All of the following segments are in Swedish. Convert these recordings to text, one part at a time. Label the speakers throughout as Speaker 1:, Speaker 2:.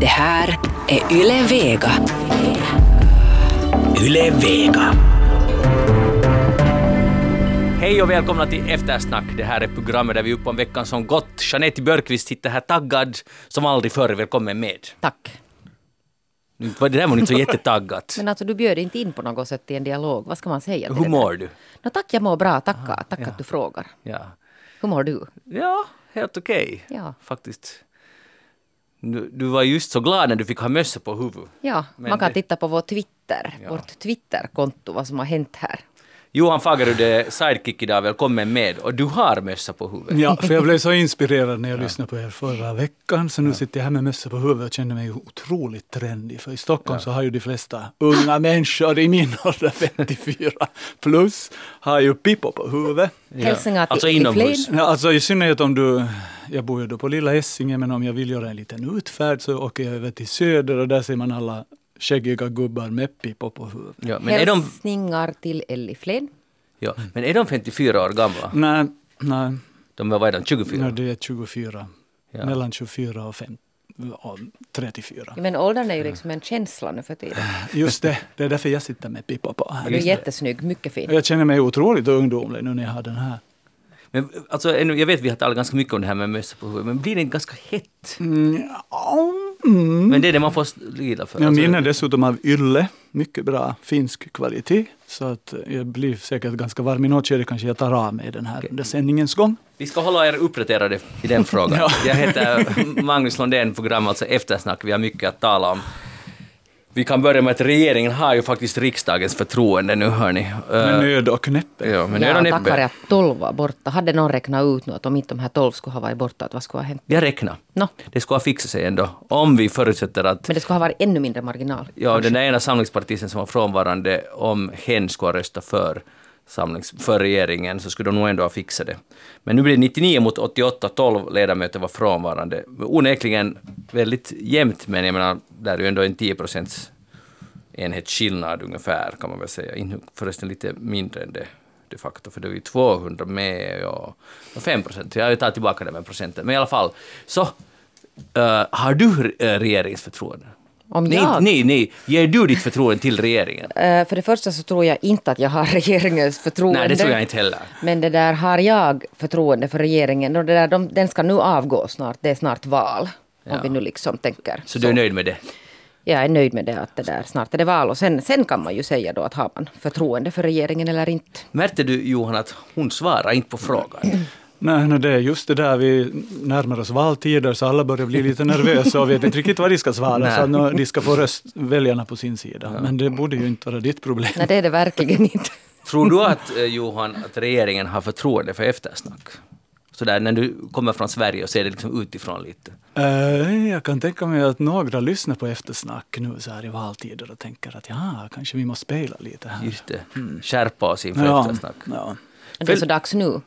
Speaker 1: Det här är Yle Vega.
Speaker 2: Yle Vega.
Speaker 3: Hej och välkomna till Eftersnack. Det här är programmet där vi är uppe om veckan som gått. Jeanette Björkqvist sitter här taggad som aldrig förr. Välkommen med.
Speaker 4: Tack.
Speaker 3: Det där var inte så jättetaggat.
Speaker 4: Men alltså du bjöd inte in på något sätt i en dialog. Vad ska man säga?
Speaker 3: Hur mår du?
Speaker 4: Nå, tack, jag mår bra. Tacka. Tack att du frågar.
Speaker 3: Ja,
Speaker 4: Hur mår du?
Speaker 3: ja helt okej.
Speaker 4: Ja.
Speaker 3: Faktiskt. Du, du var just så glad när du fick ha mössa på huvudet.
Speaker 4: Ja,
Speaker 3: Men
Speaker 4: man kan
Speaker 3: det-
Speaker 4: titta på vår Twitter,
Speaker 3: Ja.
Speaker 4: vårt Twitterkonto, vad som har hänt här.
Speaker 3: Johan Fagerud är sidekick idag. Välkommen med. Och du har mössa på huvudet.
Speaker 5: Ja, för jag blev så inspirerad när jag lyssnade på er förra veckan, så nu sitter jag här med mössa på huvudet och känner mig otroligt trendig. För i Stockholm så har ju de flesta unga människor i min ålder, 54 plus, har ju pipo på huvudet.
Speaker 4: Hälsningar
Speaker 3: Alltså inomhus.
Speaker 5: Ja, alltså i synnerhet om du, jag bor ju då på Lilla Essingen, men om jag vill göra en liten utfärd så åker jag över till Söder och där ser man alla skäggiga gubbar med pipo på huvudet.
Speaker 3: Ja, men, är de,
Speaker 4: Hälsningar till Elli Flen.
Speaker 3: ja, men är de 54 år gamla?
Speaker 5: Nej, nej,
Speaker 3: De var, vad är de, 24?
Speaker 5: nej det är 24,
Speaker 3: Ja.
Speaker 5: mellan 24 och, fem, och 34.
Speaker 4: Men åldern är ju liksom en känsla nu för tiden.
Speaker 5: Just det, det är därför jag sitter med pipa på här.
Speaker 4: Du är jättesnygg, mycket fin.
Speaker 5: Jag känner mig otroligt ungdomlig nu när jag har den här.
Speaker 3: Men, alltså, jag vet vi har talat ganska mycket om det här med mössa på huvudet, men blir det inte ganska hett?
Speaker 5: Mm, mm.
Speaker 3: Men det är det man får lida för.
Speaker 5: Jag
Speaker 3: Alltså,
Speaker 5: minner dessutom av Ylle, mycket bra finsk kvalitet. Så att jag blir säkert ganska varm. I något skede kanske jag tar av mig den här under sändningens gång.
Speaker 3: Vi ska hålla er uppdaterade i den frågan.
Speaker 5: Ja.
Speaker 3: Jag heter Magnus Lundén, program alltså Eftersnack. Vi har mycket att tala om. Vi kan börja med att regeringen har ju faktiskt riksdagens förtroende nu, hörni.
Speaker 5: Med
Speaker 3: Uh,
Speaker 5: nöd och näppe.
Speaker 3: ja, men nu är
Speaker 4: Ja,
Speaker 3: de
Speaker 4: tackar
Speaker 3: näppe.
Speaker 4: att tolv var borta. Hade någon räknat ut nu att om inte de här tolv skulle ha varit borta, att vad skulle ha hänt?
Speaker 3: Jag räknar.
Speaker 4: Nå,
Speaker 3: Det skulle ha fixat sig ändå. Om vi förutsätter att
Speaker 4: men det skulle ha varit ännu mindre marginal.
Speaker 3: ja, den där ena samlingspartisten som var frånvarande, om hen skulle ha röstat för, samlings, för regeringen så skulle de nog ändå ha fixat det. Men nu blir det 99 mot 88, 12 ledamöter var frånvarande. Onekligen väldigt jämnt, men jag menar, där är ju ändå en 10 procents enhetsskillnad ungefär, kan man väl säga. Förresten lite mindre än det de facto, för det är ju 200 med och, 5 procent. Jag tar tillbaka det med procenten. Men i alla fall, så eh, har du eh, regeringsförtroende?
Speaker 4: Om
Speaker 3: Nej,
Speaker 4: jag?
Speaker 3: nej, nej. Ger du ditt förtroende till regeringen?
Speaker 4: Eh, för det första så tror jag inte att jag har regeringens förtroende.
Speaker 3: Nej, det tror jag inte heller.
Speaker 4: Men det där har jag förtroende för regeringen och det där, de, den ska nu avgå snart. Det är snart val.
Speaker 3: Ja.
Speaker 4: Om vi nu liksom tänker
Speaker 3: Så du är nöjd med det?
Speaker 4: Jag är nöjd med det att det där snart är det val och sen, sen kan man ju säga då att har man förtroende för regeringen eller inte.
Speaker 3: Märkte du Johan att hon svarar inte på frågan?
Speaker 5: Nej, nej, det är just det där vi närmar oss valtider så alla börjar bli lite nervösa och vet inte riktigt vad de ska svara.
Speaker 3: Nej.
Speaker 5: Så att nu, de ska få röst, väljarna på sin sida. Men det borde ju inte vara ditt problem.
Speaker 4: Nej, det är det verkligen inte.
Speaker 3: Tror du att, eh, Johan, att regeringen har förtroende för eftersnack? Sådär när du kommer från Sverige och ser det liksom utifrån lite.
Speaker 5: Eh, jag kan tänka mig att några lyssnar på eftersnack nu så här i valtider och tänker att ja, kanske vi måste spela lite här.
Speaker 3: Just det. Skärpa oss inför
Speaker 5: Ja,
Speaker 3: eftersnack.
Speaker 5: ja.
Speaker 4: Det är så dags nu.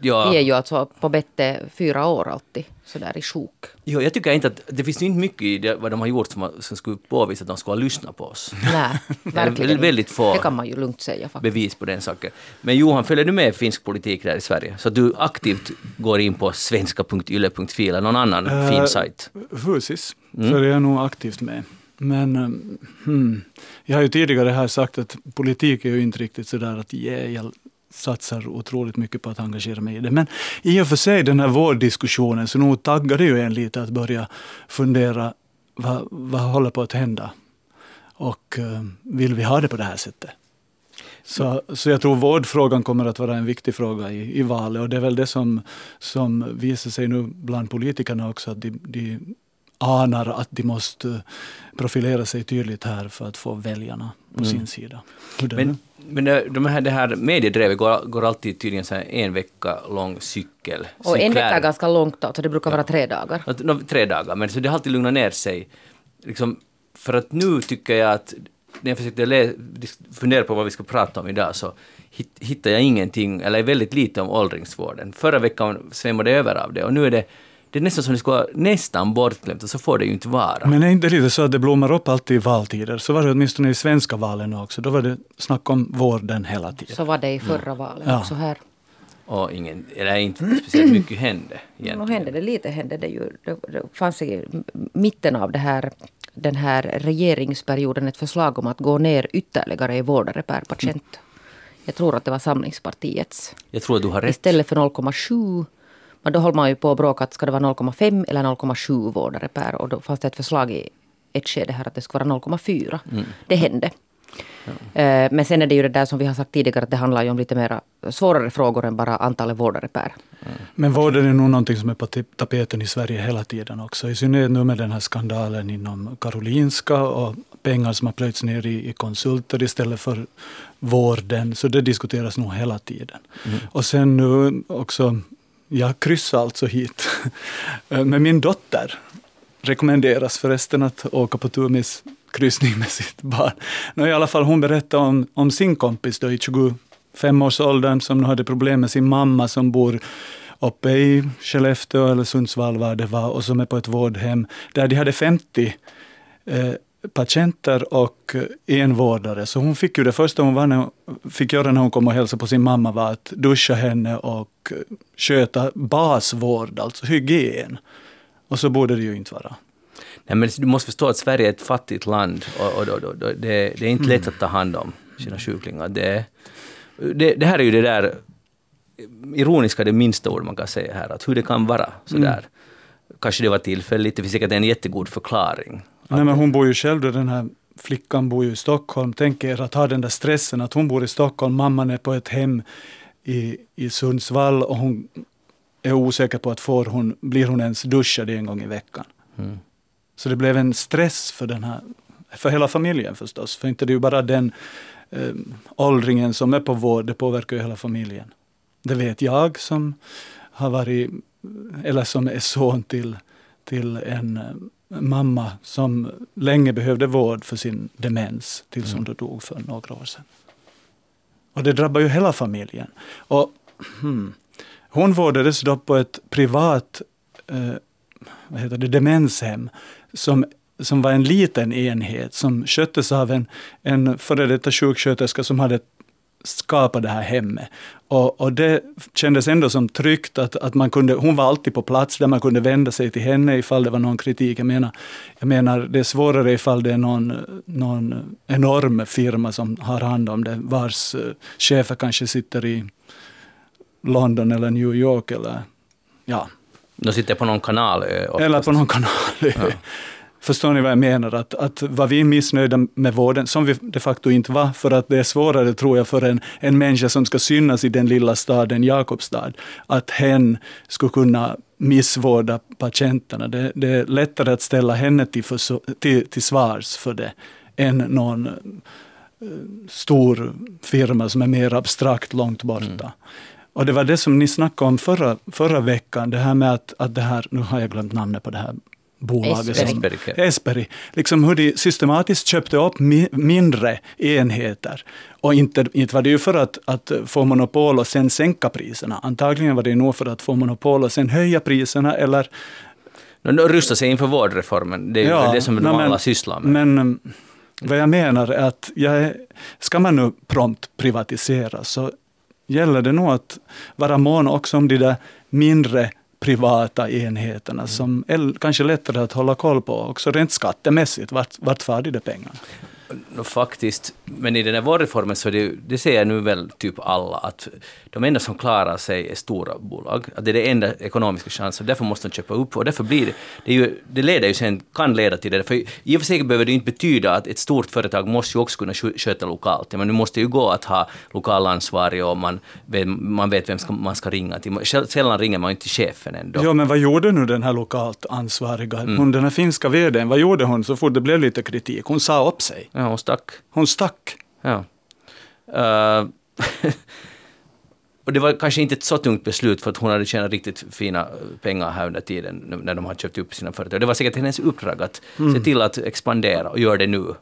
Speaker 3: Ja,
Speaker 4: Vi är ju alltså på bette fyra år alltid, så där i sjok.
Speaker 3: jo, jag tycker inte att det finns inte mycket i det, vad de har gjort som, som skulle påvisa att de skulle ha lyssnat på oss.
Speaker 4: Nej, verkligen inte.
Speaker 3: väldigt få.
Speaker 4: Det kan man ju lugnt säga faktiskt.
Speaker 3: bevis på den saken. Men Johan, följer du med finsk politik där i Sverige? Så att du aktivt går in på svenska.yle.fi eller någon annan
Speaker 5: Eh,
Speaker 3: fin sajt?
Speaker 5: Husis, för jag är nog aktivt med. Men um, hmm, jag har ju tidigare här sagt att politik är ju inte riktigt sådär att yeah, jag satsar otroligt mycket på att engagera mig i det. Men i och för sig den här vårddiskussionen så nog taggar det ju en lite att börja fundera vad, vad håller på att hända? Och eh, vill vi ha det på det här sättet? Så, så jag tror vårdfrågan kommer att vara en viktig fråga i, i valet och det är väl det som, som visar sig nu bland politikerna också, att de, de anar att de måste profilera sig tydligt här för att få väljarna på sin sida.
Speaker 3: Men, men det- de här, det här mediedrevet går, går alltid tydligen så en vecka lång cykel.
Speaker 4: Och en
Speaker 3: Cyklar.
Speaker 4: vecka är ganska långt, alltså det brukar vara tre dagar.
Speaker 3: Nå, tre dagar, men så det har alltid lugnat ner sig. Liksom, för att nu tycker jag att när jag försökte lä- fundera på vad vi ska prata om idag så hit, hittar jag ingenting, eller väldigt lite om åldringsvården. Förra veckan svämmade det över av det och nu är det, det är nästan som det skulle vara nästan bortglömt och så får det ju inte vara.
Speaker 5: Men är inte lite så att det blommar upp alltid i valtider? Så var det åtminstone i svenska valen också. Då var det snack om vården hela tiden.
Speaker 4: Så var det i förra valet
Speaker 5: Ja.
Speaker 4: också här.
Speaker 3: och ingen, eller inte speciellt mycket hände.
Speaker 4: Egentligen. Nu hände det lite, hände det ju. Det, det fanns i mitten av det här, den här regeringsperioden ett förslag om att gå ner ytterligare i vårdare per patient. Mm. Jag tror att det var Samlingspartiets.
Speaker 3: Jag tror att du har rätt.
Speaker 4: Istället för 0,7 men då håller man ju på att bråka att ska det vara 0,5 eller 0,7 vårdare per. Och då fanns det ett förslag i ett skede här att det skulle vara 0,4. Mm. Det hände. Ja. Eh, men sen är det ju det där som vi har sagt tidigare att det handlar ju om lite mer svårare frågor än bara antalet vårdare per.
Speaker 5: Men vården är nog någonting som är på tapeten i Sverige hela tiden också. I synnerhet nu med den här skandalen inom Karolinska och pengar som har plöjts ner i, i konsulter istället för vården. Så det diskuteras nog hela tiden. Mm. Och sen nu också jag kryssade alltså hit eh, med min dotter. Rekommenderas förresten att åka på Tumis kryssning med sitt barn. No, I alla fall hon berättade om, om sin kompis då i 25-årsåldern som hade problem med sin mamma som bor uppe i Skellefteå eller Sundsvall var det var och som är på ett vårdhem där de hade 50 eh, patienter och en vårdare. Så hon fick ju det första hon var när fick göra när hon kom och hälsade på sin mamma var att duscha henne och sköta basvård, alltså hygien. Och så borde det ju inte vara.
Speaker 3: Nej, men du måste förstå att Sverige är ett fattigt land och, och, och, det, det, är inte lätt mm. att ta hand om sina sjuklingar. Det, det, det, här är ju det där ironiska, det minsta ord man kan säga här, att hur det kan vara sådär. Mm. Kanske det var tillfälligt, det finns säkert en jättegod förklaring.
Speaker 5: Nej, men hon bor ju själv då, den här flickan bor ju i Stockholm. Tänk er att ha den där stressen att hon bor i Stockholm, mamman är på ett hem i, i Sundsvall och hon är osäker på att får hon, blir hon ens duschad en gång i veckan. Mm. Så det blev en stress för den här, för hela familjen förstås. För inte det är ju bara den eh, åldringen som är på vård, det påverkar ju hela familjen. Det vet jag som har varit, eller som är son till, till en eh, mamma som länge behövde vård för sin demens tills hon mm. dog för några år sedan. Och det drabbar ju hela familjen. Och, hmm, hon vårdades då på ett privat eh, vad heter det, demenshem som, som var en liten enhet som sköttes av en, en före detta sjuksköterska som hade skapa det här hemmet. Och, och, det kändes ändå som tryggt att, att man kunde, hon var alltid på plats där man kunde vända sig till henne ifall det var någon kritik. Jag menar, jag menar det är svårare ifall det är någon, någon enorm firma som har hand om det, vars uh, chefer kanske sitter i London eller New York eller ja.
Speaker 3: De sitter på någon kanal.
Speaker 5: Eller på någon kanal. Ja. Förstår ni vad jag menar? Att, att var vi missnöjda med vården, som vi de facto inte var, för att det är svårare tror jag för en, en människa som ska synas i den lilla staden Jakobstad, att hen skulle kunna missvårda patienterna. Det, det är lättare att ställa henne till, för, till, till svars för det än någon eh, stor firma som är mer abstrakt långt borta. Mm. Och det var det som ni snackade om förra, förra veckan, det här med att, att det här, nu har jag glömt namnet på det här bolaget.
Speaker 3: Esperi.
Speaker 5: Som, Esperi. Liksom hur de systematiskt köpte upp mi, mindre enheter. Och inte, inte var det ju för att, att få monopol och sen sänka priserna. Antagligen var det nog för att få monopol och sen höja priserna eller
Speaker 3: Rusta sig inför vårdreformen, det är ja, det som de alla sysslar med.
Speaker 5: Men mm, vad jag menar är att jag, ska man nu prompt privatisera så gäller det nog att vara mån också om de där mindre privata enheterna mm. som är kanske lättare att hålla koll på, också rent skattemässigt. Vart, vart far de pengarna?
Speaker 3: Faktiskt, men i den här vårdreformen så det, det ser nu väl typ alla att de enda som klarar sig är stora bolag. Att det är det enda ekonomiska chansen, därför måste de köpa upp och därför blir det, det, ju, det leder ju sen, kan leda till det. För i och för sig behöver det inte betyda att ett stort företag måste ju också kunna sköta lokalt. Men det måste ju gå att ha lokalansvarig och man man vet vem ska, man ska ringa till. Sällan ringer man inte till chefen ändå.
Speaker 5: Ja, men vad gjorde nu den här lokalt ansvariga, mm. hon, den här finska vdn, vad gjorde hon så fort det blev lite kritik? Hon sa upp sig.
Speaker 3: Ja, hon stack.
Speaker 5: Hon stack.
Speaker 3: Ja. Uh, och det var kanske inte ett så tungt beslut för att hon hade tjänat riktigt fina pengar här under tiden när de har köpt upp sina företag. Det var säkert hennes uppdrag att mm. se till att expandera och göra det nu.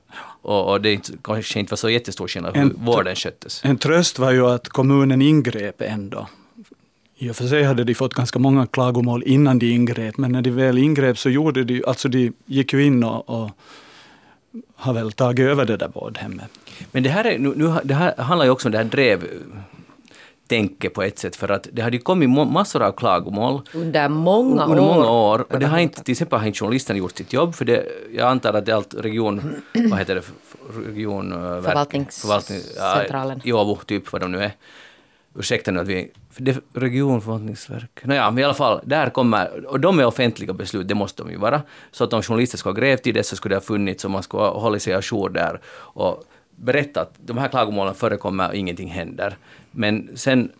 Speaker 3: Och, och det kanske inte var så jättestor skillnad hur vården sköttes.
Speaker 5: En tröst var ju att kommunen ingrep ändå. I och för sig hade de fått ganska många klagomål innan de ingrep, men när de väl ingrep så gjorde de, alltså de gick ju in och, och har väl tagit över det där vårdhemmet.
Speaker 3: Men det här, är, nu, det här handlar ju också om det här drev tänke på ett sätt, för att det hade ju kommit massor av klagomål
Speaker 4: Under många
Speaker 3: under
Speaker 4: år.
Speaker 3: många år. Och det har inte, till exempel har inte journalisterna gjort sitt jobb, för det, jag antar att det är allt region, vad heter det, region... eh, verk- förvaltning,
Speaker 4: centralen.
Speaker 3: I Åbo, typ vad de nu är. Ursäkta nu att vi... För det, regionförvaltningsverk. Nåja, men i alla fall, där kommer... Och de är offentliga beslut, det måste de ju vara. Så att om journalister ska ha grävt i det så skulle det ha funnits och man skulle ha hållit sig ajour där och berättat att de här klagomålen förekommer och ingenting händer. Men sen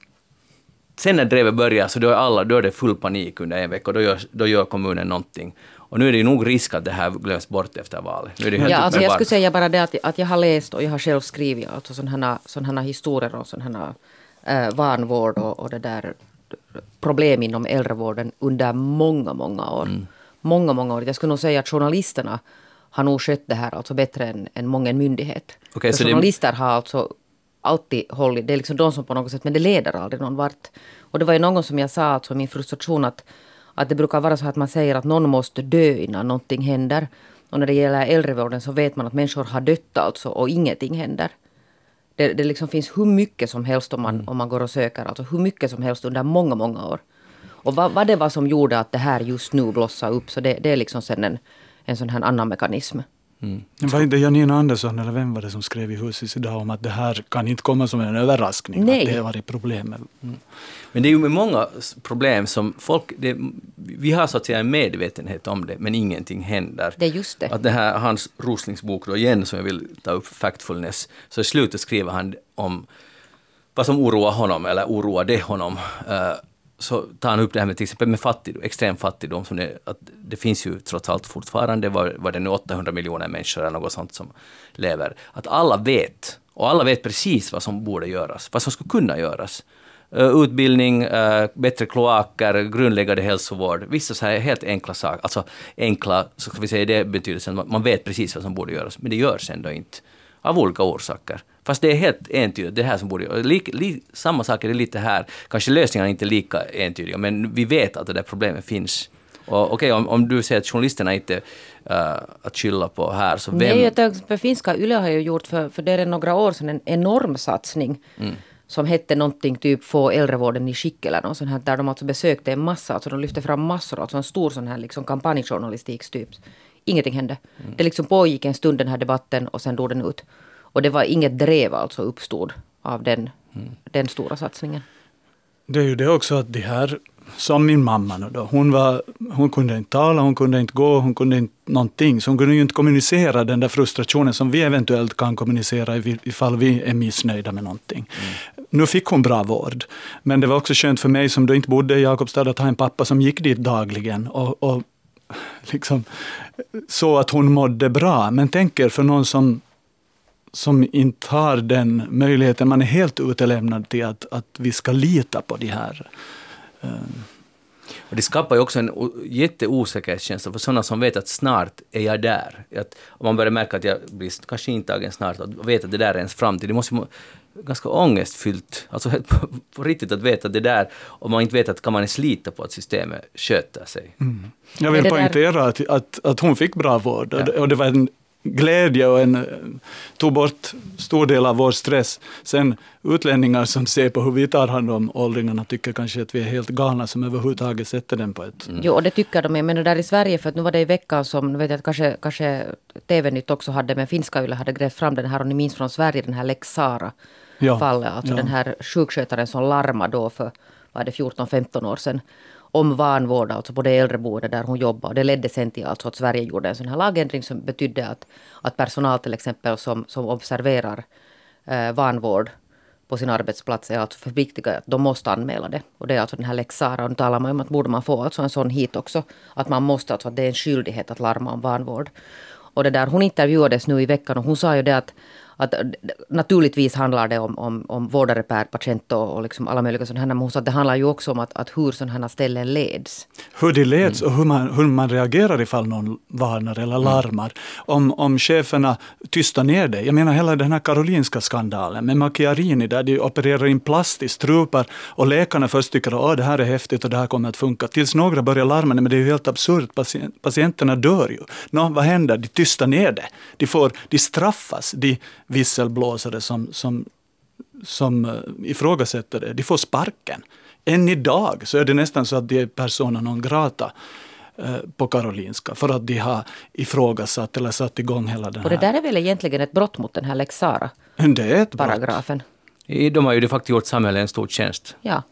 Speaker 3: Sen när drevet börjar så då är, alla, då är det full panik under en vecka och då gör, då gör kommunen någonting. Och nu är det nog risk att det här glöms bort efter valet. Nu är det
Speaker 4: Ja, alltså jag skulle säga bara det att, att jag har läst och jag har själv skrivit alltså sådana här, sådana här historier och sådana här eh, vanvård och, och det där problem inom äldrevården under många, många år.
Speaker 3: Mm.
Speaker 4: Många, många år. Jag skulle nog säga att journalisterna har nog skött det här alltså bättre än, än många myndighet.
Speaker 3: Okej,
Speaker 4: För
Speaker 3: så det-
Speaker 4: journalister har alltså alltid hållit, det är liksom de som på något sätt, men det leder aldrig någon vart. Och det var ju någon som jag sa, alltså min frustration att, att det brukar vara så att man säger att någon måste dö innan någonting händer. Och när det gäller äldrevården så vet man att människor har dött alltså och ingenting händer. Det, det liksom finns hur mycket som helst om man, om man går och söker, alltså hur mycket som helst under många, många år. Och vad, vad det var som gjorde att det här just nu blossade upp, så det, det är liksom sen en, en sån här annan mekanism.
Speaker 5: Var inte Janina Andersson eller vem var det som skrev i Husis idag om att det här kan inte komma som en överraskning?
Speaker 4: Nej.
Speaker 5: Att det har varit problem med
Speaker 3: Men det är ju med många problem som folk... Det, vi har så att säga en medvetenhet om det, men ingenting händer.
Speaker 4: Det är just det.
Speaker 3: Att det här, hans Roslings bok då igen, som jag vill ta upp, Factfulness, så i slutet skriver han om vad som oroar honom, eller oroade honom. Så tar han upp det här med till exempel med fattigdom, extrem fattigdom, som det, att det finns ju trots allt fortfarande, var, var det nu 800 miljoner människor eller något sånt som lever. Att alla vet, och alla vet precis vad som borde göras, vad som skulle kunna göras. Eh, utbildning, eh, bättre kloaker, grundläggande hälsovård, vissa så här helt enkla saker, alltså enkla, så ska vi säga i det betydelsen, man vet precis vad som borde göras, men det görs ändå inte. Av olika orsaker. Fast det är helt entydigt, det här som borde. Lik, li, samma sak är det lite här. Kanske lösningarna är inte lika entydiga, men vi vet att det där problemet finns. Och okej, om, om du säger att journalisterna inte uh, att skylla på här, så vem...
Speaker 4: Nej, jag för finska Yle har ju gjort för, för det är några år sedan en enorm satsning. Som hette någonting typ Få äldrevården i skick eller något sånt här. Där de alltså besökte en massa, alltså de lyfte fram massor, alltså en stor sån här liksom kampanjjournalistik typ. Ingenting hände. Det liksom pågick en stund den här debatten och sen dog den ut. Och det var inget drev alltså uppstod av den, den stora satsningen.
Speaker 5: Det är ju det också att de här, som min mamma nu då, hon, var, hon kunde inte tala, hon kunde inte gå, hon kunde inte någonting. Så hon kunde ju inte kommunicera den där frustrationen som vi eventuellt kan kommunicera ifall vi är missnöjda med någonting. Nu fick hon bra vård, men det var också skönt för mig som då inte bodde i Jakobstad att ha en pappa som gick dit dagligen och, och liksom så att hon mådde bra. Men tänk er för någon som som inte har den möjligheten. Man är helt utelämnad till att, att vi ska lita på de här.
Speaker 3: Och det skapar ju också en jätteosäkerhetskänsla för sådana som vet att snart är jag där. Att om man börjar märka att jag blir kanske intagen snart och vet att det där är ens framtid, det måste ju må- ganska ångestfyllt, alltså på, på riktigt att veta att det där, om man inte vet att kan man ens lita på att systemet sköter sig.
Speaker 5: Jag vill poängtera att, att, att hon fick bra vård och,
Speaker 3: Ja.
Speaker 5: det, och det var en glädje och en, tog bort stor del av vår stress. Sen utlänningar som ser på hur vi tar hand om åldringarna tycker kanske att vi är helt galna som överhuvudtaget sätter den på ett...
Speaker 4: Jo, och det tycker de är. Men det där i Sverige, för att nu var det i veckan som, nu vet jag kanske, kanske TV-nytt också hade, men finska Yle hade grävt fram den här, och ni minns från Sverige den här Lex Sara
Speaker 5: Ja,
Speaker 4: fallet. Alltså
Speaker 5: ja.
Speaker 4: den här sjukskötaren som larmade då för, vad är det, 14-15 år sedan om vanvård, alltså på det äldreboende där hon jobbade. Det ledde sen till alltså att Sverige gjorde en sån här lagändring som betydde att, att personal till exempel som, som observerar eh, vanvård på sin arbetsplats är alltså förpliktigade att de måste anmäla det. Och det är alltså den här lex Sara. Och nu talar man om att borde man få alltså en sån hit också. Att man måste, alltså att det är en skyldighet att larma om vanvård. Och det där, hon intervjuades nu i veckan och hon sa ju det att, att naturligtvis handlar det om, om, om vårdare per patient och, och liksom alla möjliga sådana här. Men hon sa att det handlar ju också om att, att hur sådana här ställen leds.
Speaker 5: Hur de leds och hur man, hur man reagerar ifall någon varnar eller larmar. Om, om cheferna tystar ner det. Jag menar hela den här Karolinska skandalen med Macchiarini där de opererar in plast i strupar och läkarna först tycker att det här är häftigt och det här kommer att funka. Tills några börjar larma, men det är ju helt absurt. Patient, patienterna dör ju. Nå, vad händer? De tystar ner det. De, får, de straffas, de visselblåsare som, som som eh, ifrågasätter det, de får sparken. Än idag så är det nästan så att de är persona non grata eh, på Karolinska för att de har ifrågasatt eller satt igång hela den
Speaker 4: Och det
Speaker 5: här.
Speaker 4: där är väl egentligen ett brott mot den här lex Sara
Speaker 5: Det är ett brott.
Speaker 4: paragrafen.
Speaker 3: I- De har ju de facto gjort samhället en stor tjänst.
Speaker 4: Ja.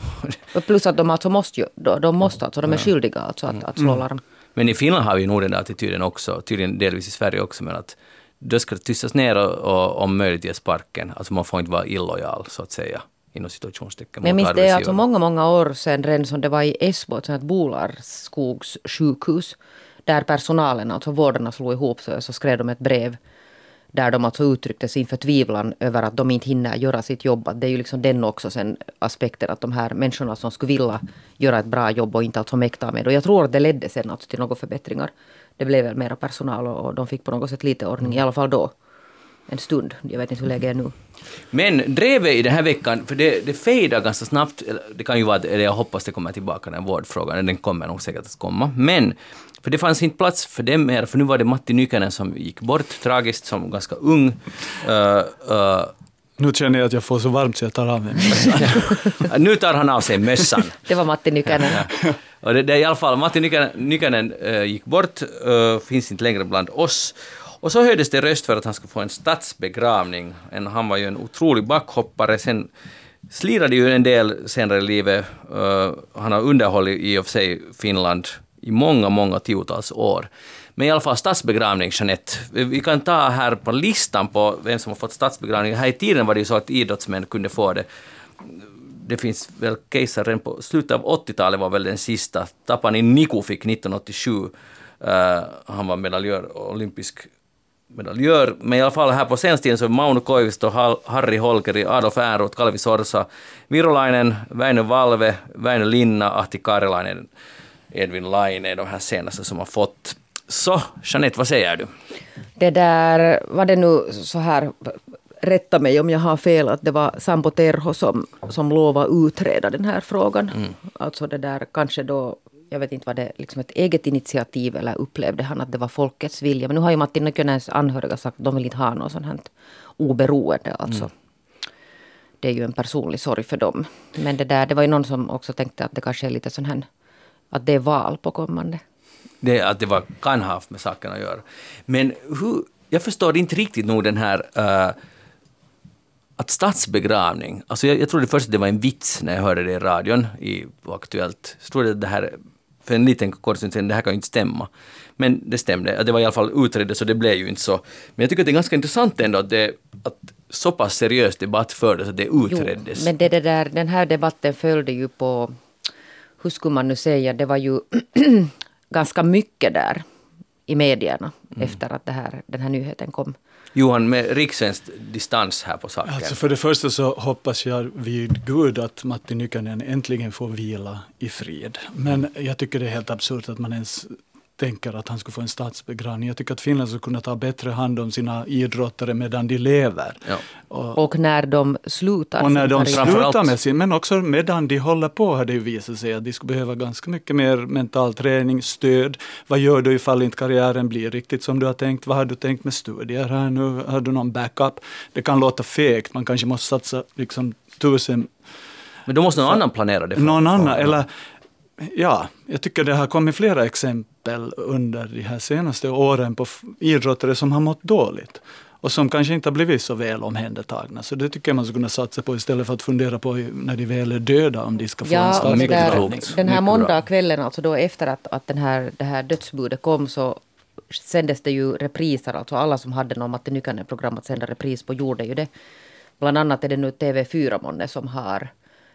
Speaker 4: Och plus att de alltså måste ju, de, de måste alltså, de är skyldiga alltså att, att slå larm.
Speaker 3: Men i Finland har vi nog den där attityden också, tydligen delvis i Sverige också, men att då ska det tystas ner och, och om möjligt ge sparken. Alltså man får inte vara illojal, så att säga, inom situationstecken.
Speaker 4: Men jag minns det är alltså många, många år sedan redan som det var i Esbo, ett sånt här Bolarskogssjukhus. Där personalen, alltså vårdarna slog ihop sig och så skrev de ett brev. Där de alltså uttryckte sin förtvivlan över att de inte hinner göra sitt jobb. Att det är ju liksom den också sen aspekten att de här människorna som skulle vilja göra ett bra jobb och inte alltså mäktar med. Och jag tror att det ledde sen alltså till några förbättringar. Det blev väl mera personal och och de fick på något sätt lite ordning, i alla fall då. En stund. Jag vet inte hur läget är nu.
Speaker 3: Men drevet i den här veckan, för det, det fejdar ganska snabbt, det kan ju vara, eller jag hoppas det kommer tillbaka den vårdfrågan, den kommer nog säkert att komma. Men, för det fanns inte plats för det mer, för nu var det Matti Nykänen som gick bort, tragiskt, som ganska ung. Uh, uh,
Speaker 5: Nu känner jag att jag får så varmt så jag tar av mig mössan.
Speaker 3: nu tar han av sig mössan.
Speaker 4: Det var Matti Nykänen.
Speaker 3: Och det, det är i alla fall, Matti Nykänen, Nykänen eh, gick bort, uh, finns inte längre bland oss. Och så höjdes det röst för att han skulle få en statsbegravning. En, han var ju en otrolig backhoppare. Sen slirade ju en del senare i livet. Uh, han har underhållit i och för sig Finland i många, många tiotals år. Men i alla fall statsbegravning, Jeanette. Vi kan ta här på listan på vem som har fått statsbegravning. Här i tiden var det ju så att idrottsmän kunde få det det finns väl kejsaren redan på slutet av 80-talet var väl den sista. Tapani Niku fick 1987. Uh, eh, han var medaljör, olympisk medaljör. Men i alla fall här på senaste tiden så är Mauno Koivisto, Harry Harri Holkeri, Adolf Ehrnrooth, Kalvi Sorsa, Virolainen, Väinö Valve, Väinö Linna, Ahti Karelainen, Edvin Laine är de här senaste som har fått. Så, Jeanette, vad säger du?
Speaker 4: Det där, var det nu så här, rätta mig om jag har fel, att det var Sampo Terho som, som lovade utreda den här frågan. Alltså det där kanske då, jag vet inte var det liksom ett eget initiativ eller upplevde han att det var folkets vilja. Men nu har ju Matti Nykönens anhöriga sagt att de vill inte ha något sånt här oberoende. Alltså. Det är ju en personlig sorg för dem. Men det där, det var ju någon som också tänkte att det kanske är lite sån här, att det är val på kommande.
Speaker 3: Det, att det var, kan ha haft med saken att göra. Men hur, jag förstår inte riktigt nog den här eh, att statsbegravning, alltså jag, jag trodde först att det var en vits när jag hörde det i radion i Aktuellt. Så trodde jag att det här, för en liten kort stund sedan, det här kan ju inte stämma. Men det stämde, det var i alla fall utrett så det blev ju inte så. Men jag tycker att det är ganska intressant ändå att, det, att så pass seriös debatt fördes att det utreddes.
Speaker 4: Jo, men det, det där, den här debatten följde ju på, hur skulle man nu säga, det var ju ganska mycket där i medierna
Speaker 3: Mm.
Speaker 4: efter att det här, den här nyheten kom.
Speaker 3: Johan, med rikssvensk distans här på saken.
Speaker 5: Alltså för det första så hoppas jag vid Gud att Matti Nykänen äntligen får vila i frid. Men jag tycker det är helt absurt att man ens tänker att han skulle få en statsbegravning. Jag tycker att Finland skulle kunna ta bättre hand om sina idrottare medan de lever.
Speaker 3: Ja.
Speaker 5: Och,
Speaker 4: Och när de slutar.
Speaker 5: och när de slutar med sin, men också medan de håller på har det ju visat sig att de skulle behöva ganska mycket mer mental träning, stöd. Vad gör du ifall inte karriären blir riktigt som du har tänkt? Vad har du tänkt med studier här nu? Har du någon backup? Det kan låta fegt, man kanske måste satsa liksom tusen
Speaker 3: Men då måste någon annan planera det. för-
Speaker 5: någon
Speaker 3: för-
Speaker 5: annan. Eller, ja, jag tycker det har kommit flera exempel under de här senaste åren på idrottare som har mått dåligt. Och som kanske inte har blivit så väl omhändertagna. Så det tycker jag man skulle kunna satsa på istället för att fundera på när de väl är döda om de ska få en
Speaker 4: Ja,
Speaker 5: statsbegravning.
Speaker 3: klokt.
Speaker 4: den här måndagskvällen, alltså då efter att, att den här, det här dödsbudet kom så sändes det ju repriser. Alltså alla som hade någon Matti Nykänen-program att sända repris på gjorde ju det. Bland annat är det nu TV4 månne som har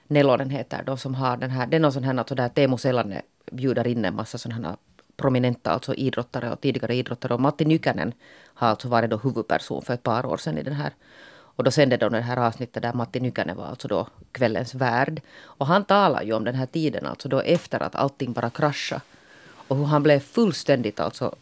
Speaker 4: Nelonen heter de som har den här, det är någon sån här alltså där Teemu Selanne bjuder in en massa sådana här prominenta alltså idrottare och tidigare idrottare. Och Matti Nykänen har alltså varit då huvudperson för ett par år sedan i den här. Och då sände de det här avsnittet där Matti Nykänen var alltså då kvällens värd. Och han talar ju om den här tiden, alltså då efter att allting bara kraschade. Och hur han blev fullständigt alltså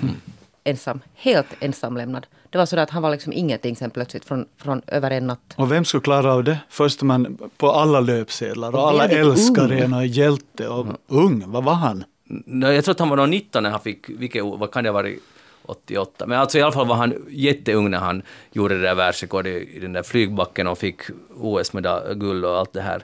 Speaker 4: hmm ensam, helt ensamlämnad. Det var så där att han var liksom ingenting sen plötsligt från, från över en natt.
Speaker 5: Och vem skulle klara av det? Först man på alla löpsedlar och alla älskar en och hjälte och ung. Vad var han?
Speaker 3: Nej, Jag tror att han var nog 19 när han fick, vilket, vad kan det ha varit, 88. Men alltså i alla fall var han jätteung när han gjorde det där världsrekordet i den där flygbacken och fick OS-medalj, guld och allt det här.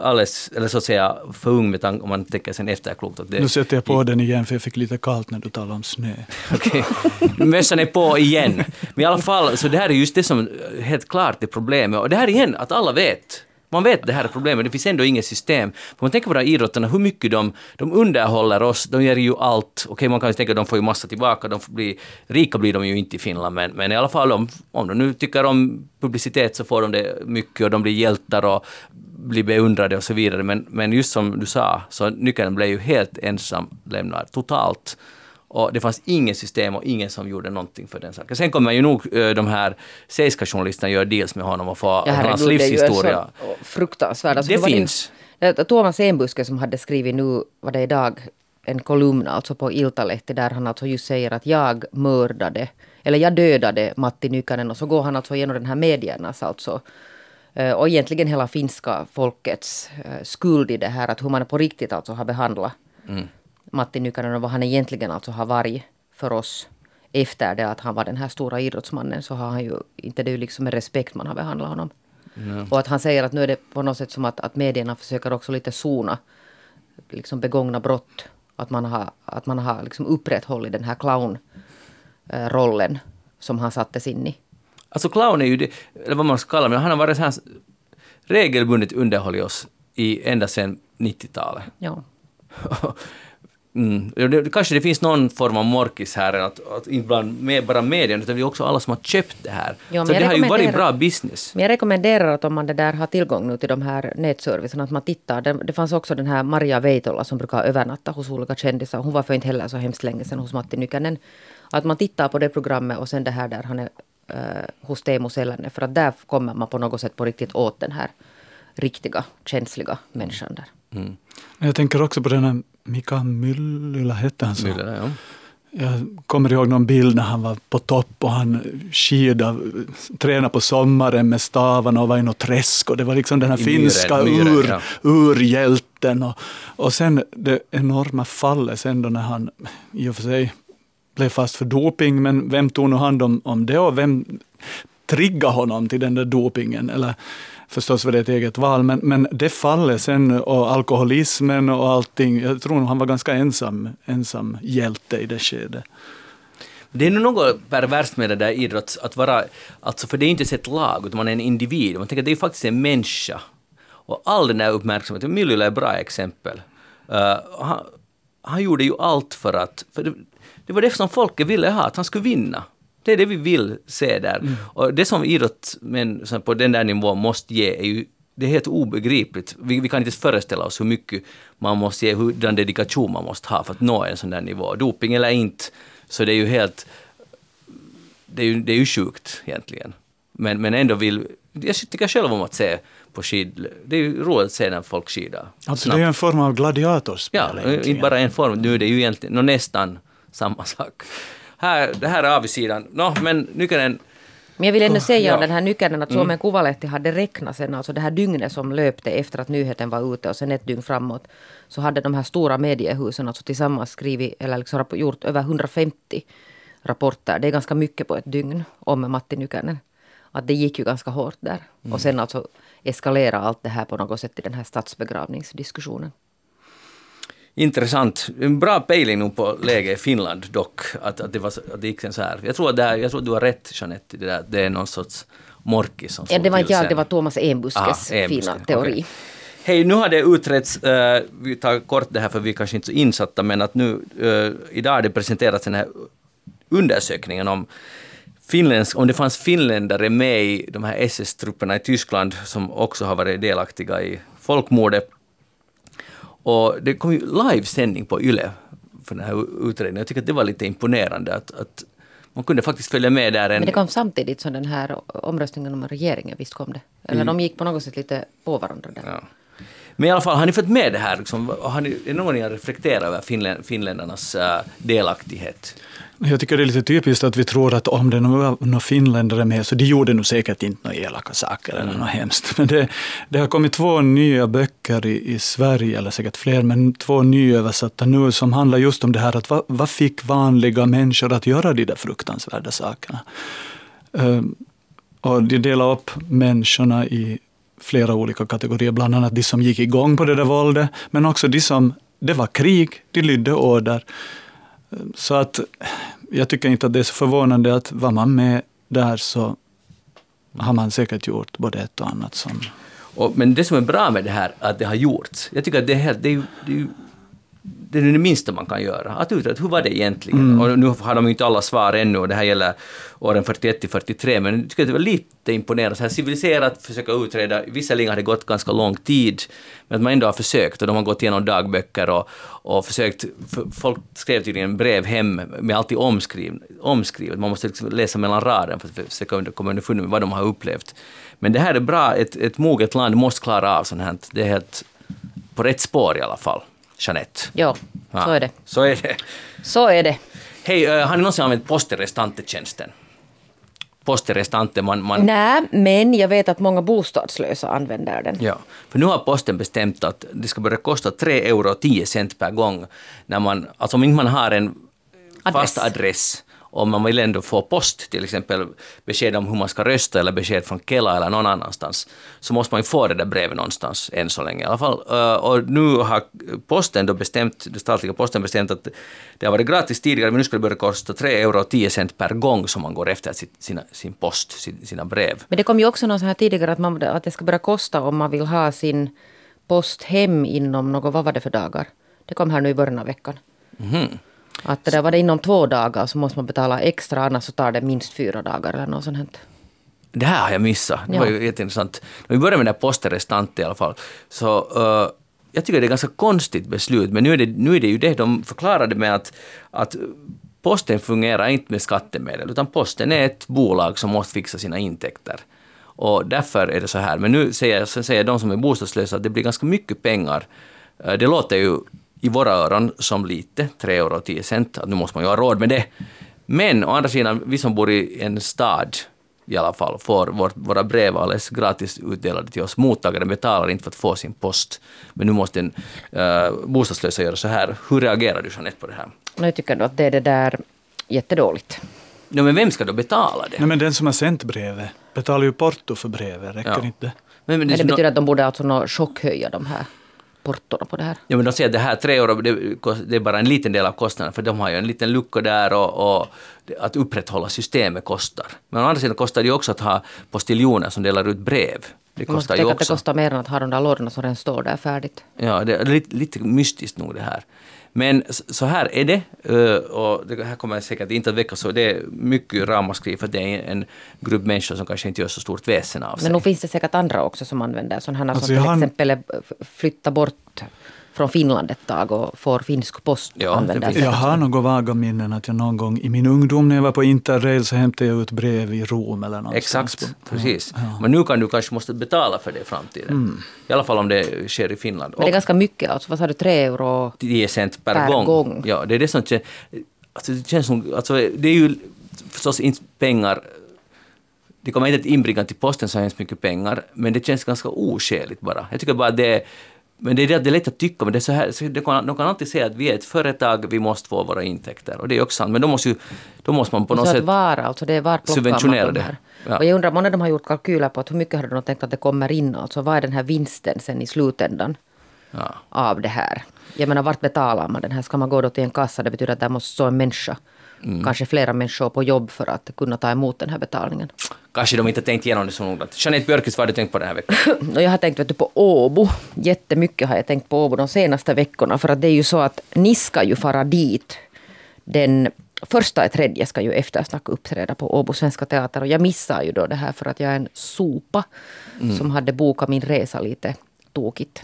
Speaker 3: Alldeles, eller så att säga för ung med tanke om man tänker sen efterklokt. Att det,
Speaker 5: nu sätter jag på den igen för jag fick lite kallt när du talade om snö.
Speaker 3: Okej, okay. mössan är på igen. Men i alla fall, så det här är just det som helt klart är problemet. Och det här igen, att alla vet man vet att det här är problemet, det finns ändå inget system. För man tänker på de här idrottarna, hur mycket de, de underhåller oss, de ger ju allt. Okej, man kan ju tänka att de får ju massa tillbaka, de får bli, rika blir de ju inte i Finland, men, men i alla fall om, om de nu tycker om publicitet så får de det mycket och de blir hjältar och blir beundrade och så vidare. Men, men just som du sa, så nyckeln blev ju helt ensam lämnad, totalt. Och det fanns inget system och ingen som gjorde någonting för den saken. Sen kommer ju nog uh, de här seiska journalisterna göra deals med honom och få ja, hans livshistoria.
Speaker 4: Det är ju fruktansvärt.
Speaker 3: Alltså, det finns.
Speaker 4: Det, Thomas Enbuske som hade skrivit nu, var det idag, en kolumn alltså på Iltalehti där han alltså just säger att jag mördade, eller jag dödade Matti Nykänen och så går han alltså igenom den här mediernas alltså eh, och egentligen hela finska folkets eh, skuld i det här att hur man på riktigt alltså har behandlat mm. Matti Nykänen och vad han egentligen alltså har varit för oss efter det att han var den här stora idrottsmannen så har han ju inte det är ju liksom med respekt man har behandlat honom. Mm. Och att han säger att nu är det på något sätt som att, att medierna försöker också lite sona liksom begångna brott. Att man har, att man har liksom upprätthållit den här clownrollen som han sattes in i.
Speaker 3: Alltså clown är ju det, eller vad man ska kalla det, han har varit så här regelbundet underhållit oss i ända sedan 90-talet.
Speaker 4: Ja.
Speaker 3: Mm. Det, kanske det finns någon form av morkis här, att, att inte bland med, bara medierna, utan det är också alla som har köpt det här. Jo, så det har ju varit bra business.
Speaker 4: Men jag rekommenderar att om man det där har tillgång nu till de här nätservicen, att man tittar. Det, det fanns också den här Maria Veitola som brukar övernatta hos olika kändisar. Hon var för inte heller så hemskt länge sedan hos Matti Nykänen. Att man tittar på det programmet och sen det här där han är hos Teemu Selänne. För att där kommer man på något sätt på riktigt åt den här riktiga, känsliga människan där. Mm.
Speaker 5: Jag tänker också på den här Mika Myllylä, hette han så?
Speaker 3: Myllylä, ja.
Speaker 5: Jag kommer ihåg någon bild när han var på topp och han skida, tränade på sommaren med stavarna och var i något träsk och det var liksom den här I finska myren, ur, ja. urhjälten. Och, och sen det enorma fallet sen då när han i och för sig blev fast för doping, men vem tog nu hand om, om det och vem triggade honom till den där dopingen? Eller, Förstås var det ett eget val, men, men det fallet sen och alkoholismen och allting, jag tror nog han var ganska ensam, ensam hjälte i det skedet.
Speaker 3: Det är nog något perverst med det där idrott, att vara, alltså för det är inte ett lag, utan man är en individ. Man tänker att det är faktiskt en människa. Och all den där uppmärksamheten, Myllylä är ett bra exempel. Uh, han, han gjorde ju allt för att, för det, var det som folket ville ha, att han skulle vinna. Det är det vi vill se där. Mm. Och det som idrottsmän på den där nivån måste ge är ju det är helt obegripligt. Vi, vi kan inte föreställa oss hur mycket man måste ge, hur den dedikation man måste ha för att nå en sån där nivå. Doping eller inte, så det är ju helt... Det är ju, det är ju sjukt egentligen. Men, men ändå vill... Jag tycker själv om att se på skid... Det är ju roligt att se när folk skidar.
Speaker 5: Alltså snabbt. det är en form av gladiatorspel
Speaker 3: Ja, egentligen. inte bara en form. Nu är det ju egentligen nästan samma sak här, det här är avsidan. No, men nyckeln
Speaker 4: men jag vill ändå säga ja. om den här nyckeln att Suomen mm. Kuvalehti hade räknat sen, alltså det här dygnet som löpte efter att nyheten var ute och sen ett dygn framåt, så hade de här stora mediehusen alltså tillsammans skrivit, eller liksom gjort över 150 rapporter. Det är ganska mycket på ett dygn om Matti Nykänen. Att det gick ju ganska hårt där. Mm. Och sen alltså eskalera allt det här på något sätt i den här statsbegravningsdiskussionen.
Speaker 3: Intressant. En bra pejling nog på läget i Finland dock, att, att, det, var, att det gick så här. Jag tror, att det här, jag tror att du har rätt Jeanette, det, där, det är någon sorts morkis som
Speaker 4: Ja, det var inte jag, det var Thomas Enbuskes Aha, fina teori. Okay.
Speaker 3: Hej, nu har det utretts, uh, vi tar kort det här för vi är kanske inte så insatta, men att nu uh, idag har det presenterats den här undersökningen om finländsk, om det fanns finländare med i de här SS-trupperna i Tyskland som också har varit delaktiga i folkmordet och det kom ju livesändning på YLE för den här utredningen. Jag tycker att det var lite imponerande att, att man kunde faktiskt följa med där. En...
Speaker 4: Men det kom samtidigt som den här omröstningen om regeringen, visst kom det? Eller mm. de gick på något sätt lite på varandra där. Ja.
Speaker 3: Men i alla fall, har ni fått med det här? Liksom, har ni, är någon ni har reflekterat över finländ, finländarnas uh, delaktighet?
Speaker 5: Jag tycker det är lite typiskt att vi tror att om det nu är några finländare med så de gjorde nog säkert inte några elaka saker eller något hemskt. Men det, det har kommit två nya böcker i, i Sverige, eller säkert fler, men två nyöversatta nu som handlar just om det här att vad, vad fick vanliga människor att göra de där fruktansvärda sakerna? Ehm, och de delar upp människorna i flera olika kategorier, bland annat de som gick igång på det där våldet, men också de som, det var krig, de lydde order. Så att jag tycker inte att det är så förvånande att var man med där så har man säkert gjort både ett och annat som...
Speaker 3: Och, men det som är bra med det här, att det har gjorts, jag tycker att det är, helt, det är, det är det är det minsta man kan göra, att utreda hur var det egentligen. Mm. Och nu har de inte alla svar ännu och det här gäller åren 41 till 43, men jag tycker att det var lite imponerande. Så här civiliserat försöka utreda, visserligen har det gått ganska lång tid, men att man ändå har försökt och de har gått igenom dagböcker och, och försökt, folk skrev tydligen brev hem med alltid omskrivet, omskrivet. man måste liksom läsa mellan raderna för att försöka komma underfund med vad de har upplevt. Men det här är bra, ett, ett moget land måste klara av sånt här, det är helt på rätt spår i alla fall. Jeanette.
Speaker 4: Ja, så är det.
Speaker 3: Så är det.
Speaker 4: Så är det.
Speaker 3: Hej, uh, har ni någonsin använt posterestante-tjänsten? Posterestante, man, man...
Speaker 4: Nej, men jag vet att många bostadslösa använder den.
Speaker 3: Ja, för nu har posten bestämt att det ska börja kosta 3 euro och 10 cent per gång. När man, alltså om inte man har en adress. fast adress om man vill ändå få post, till exempel besked om hur man ska rösta eller besked från Kela eller någon annanstans, så måste man ju få det där brevet någonstans än så länge i alla fall. Eh, och nu har posten då bestämt, den statliga posten bestämt att det har varit gratis tidigare, men nu ska det börja kosta 3 euro och 10 cent per gång som man går efter sina, sin post, sina brev.
Speaker 4: Men det kom ju också något här tidigare att, man, att det ska börja kosta om man vill ha sin post hem inom något, vad var det för dagar? Det kom här nu i början av veckan.
Speaker 3: Mm.
Speaker 4: Att det där var det inom två dagar så måste man betala extra annars så tar det minst fyra dagar eller något sånt.
Speaker 3: Det här har jag missat. Det var ju jätteintressant. Om vi börjar med den där posterestant i alla fall. Så uh, jag tycker det är ett ganska konstigt beslut, men nu är det, nu är det ju det de förklarade med att, att posten fungerar inte med skattemedel, utan posten är ett bolag som måste fixa sina intäkter. Och därför är det så här. Men nu säger, sen säger de som är bostadslösa att det blir ganska mycket pengar. Eh, det låter ju i våra öron som lite, 3 euro och 10 cent, att nu måste man ju ha råd med det. Men å andra sidan, vi som bor i en stad i alla fall får vårt, våra brev alldeles gratis utdelade till oss. Mottagaren betalar inte för att få sin post. Men nu måste en uh, bostadslösa göra så här. Hur reagerar du Jeanette på det här?
Speaker 4: Jag tycker att det är det där jättedåligt.
Speaker 3: Ja, men vem ska då betala det?
Speaker 5: Nej, men den som har sänt brevet betalar ju porto för brevet, räcker ja. inte
Speaker 4: men, men det, men det betyder att de borde alltså chockhöja de här portona på det här?
Speaker 3: Ja, men de säger att det här tre euro, det, är bara en liten del av kostnaden, för de har ju en liten lucka där och, och att upprätthålla systemet kostar. Men å andra sidan kostar det ju också att ha postiljoner som delar ut brev.
Speaker 4: Det kostar ju också. att det kostar mer än att ha de där lådorna som redan står där färdigt.
Speaker 3: Ja, det är lite, lite mystiskt nog det här. Men så här är det, eh, och det här kommer säkert inte att väcka så, det är mycket ramaskri för det är en grupp människor som kanske inte gör så stort väsen av sig.
Speaker 4: Men nog finns det säkert andra också som använder sådana här alltså som till han... exempel flytta bort från Finland ett tag och får finsk post. Ja,
Speaker 5: jag har några vaga minnen att jag någon gång i min ungdom när jag var på Interrail så hämtade jag ut brev i Rom eller någonstans.
Speaker 3: Exakt, precis. Ja. Men nu kan du kanske måste betala för det i framtiden. Mm. I alla fall om det sker i Finland.
Speaker 4: Men det är ganska mycket, alltså vad sa du, tre euro
Speaker 3: 10 cent per, per gång. gång. Ja, det är det som känns... Alltså, det känns som... Alltså, det är ju förstås inte pengar det kommer inte att inbringa till posten så hemskt mycket pengar, men det känns ganska oskäligt bara. Jag tycker bara det är men det är det är lätt att tycka, men det är så här, de, kan, de kan alltid säga att vi är ett företag, vi måste få våra intäkter. Och det är också sant, men då måste, ju, då måste man på något sätt
Speaker 4: var, alltså det är var subventionera det. Ja. Och jag undrar, många de har gjort kalkyler på att hur mycket har de tänkt att det kommer in, alltså vad är den här vinsten sen i slutändan ja. av det här? Jag menar, vart betalar man den här? Ska man gå då till en kassa? Det betyder att där måste stå en människa mm. kanske flera människor på jobb för att kunna ta emot den här betalningen.
Speaker 3: Kanske de inte tänkt igenom det så noggrant. Jeanette Björkqvist, vad har du tänkt på den här veckan?
Speaker 4: jag har tänkt vet du, på Åbo. Jättemycket har jag tänkt på Åbo de senaste veckorna. För att det är ju så att ni ska ju fara dit. Den första tredje ska ju eftersnack uppträda på Åbo Svenska Teater. Och jag missar ju då det här för att jag är en sopa mm. som hade bokat min resa lite tokigt.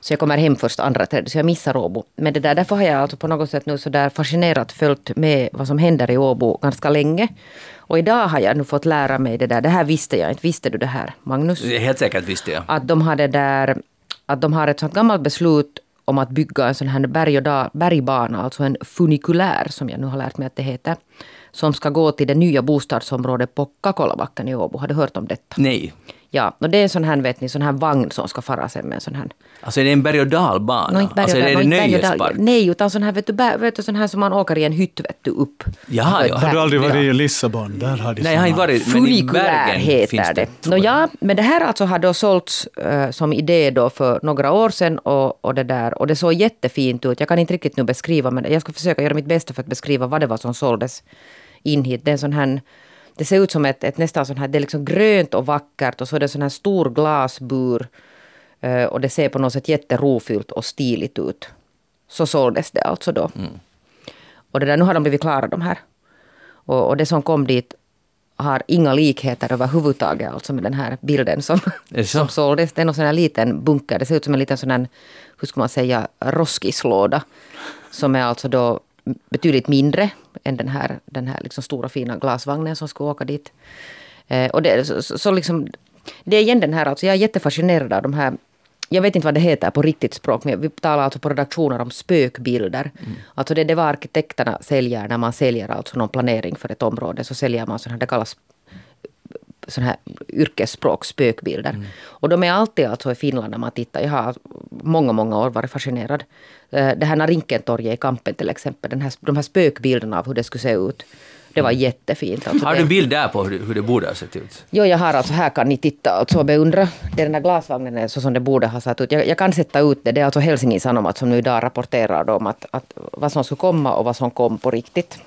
Speaker 4: Så jag kommer hem först andra tredje, så jag missar Åbo. Men det där, därför har jag alltså på något sätt nu så där fascinerat följt med vad som händer i Åbo ganska länge. Och idag har jag nu fått lära mig det där. Det här visste jag inte. Visste du det här, Magnus?
Speaker 3: Helt säkert visste jag.
Speaker 4: Att de har det där, att de har ett sånt gammalt beslut om att bygga en sån här berg och bergbana, alltså en funikulär som jag nu har lärt mig att det heter. Som ska gå till det nya bostadsområdet på Kakolabacken i Åbo. Har du hört om detta?
Speaker 3: Nej.
Speaker 4: Ja, och det är en sån här, vet ni, sån här vagn som ska fara sen med en sån här...
Speaker 3: Alltså är det en berg och dalbana?
Speaker 4: Inte berg och
Speaker 3: alltså är det
Speaker 4: dal-
Speaker 3: nöjespark?
Speaker 4: Nej, utan sån här, vet du, bä- vet du, sån här som man åker i en hytt, vet du, upp.
Speaker 3: Jaha, ja.
Speaker 5: Har du aldrig varit
Speaker 3: Ja.
Speaker 5: i Lissabon? Där har de
Speaker 3: Nej, jag har inte varit, men i Bergen
Speaker 4: heter
Speaker 3: finns det.
Speaker 4: det.
Speaker 3: jag.
Speaker 4: ja, men det här alltså har då sålts eh, som idé då för några år sedan och, och, det där, och det såg jättefint ut. Jag kan inte riktigt nu beskriva men jag ska försöka göra mitt bästa för att beskriva vad det var som såldes in hit. Det är en sån här det ser ut som ett, ett nästan sån här, det är liksom grönt och vackert och så är det en sån här stor glasbur. eh, Och det ser på något sätt jätterofyllt och stiligt ut. Så såldes det alltså då. Och det där, nu har de blivit klara de här. Och, och det som kom dit har inga likheter överhuvudtaget alltså med den här bilden som,
Speaker 3: det så?
Speaker 4: som såldes. Det är någon sån här liten bunker. Det ser ut som en liten sån här, hur ska man säga, roskislåda. Som är alltså då betydligt mindre än den här, den här liksom stora fina glasvagnen som ska åka dit. Eh, och det, så, så, så liksom, det är igen den här, alltså jag är jättefascinerad av de här jag vet inte vad det heter på riktigt språk, men vi talar alltså på redaktioner om spökbilder. Alltså det, det var arkitekterna säljer när man säljer alltså någon planering för ett område, så säljer man sådana det kallas sån här yrkesspråk, spökbilder. Och de är alltid alltså i Finland när man tittar. Jag har många, många år varit fascinerad. Eh, Det här Narinkentorget i Kampen till exempel, den här, de här spökbilderna av hur det skulle se ut. Det var jättefint. Alltså
Speaker 3: Har du bild där på hur det, hur det borde ha sett ut?
Speaker 4: Jo, jag har alltså, här kan ni titta alltså och beundra. Det är den där glasvagnen är så som det borde ha sett ut. Jag, jag kan sätta ut det. Det är alltså Helsingin Sanomat som nu idag rapporterar om att, att vad som skulle komma och vad som kom på riktigt.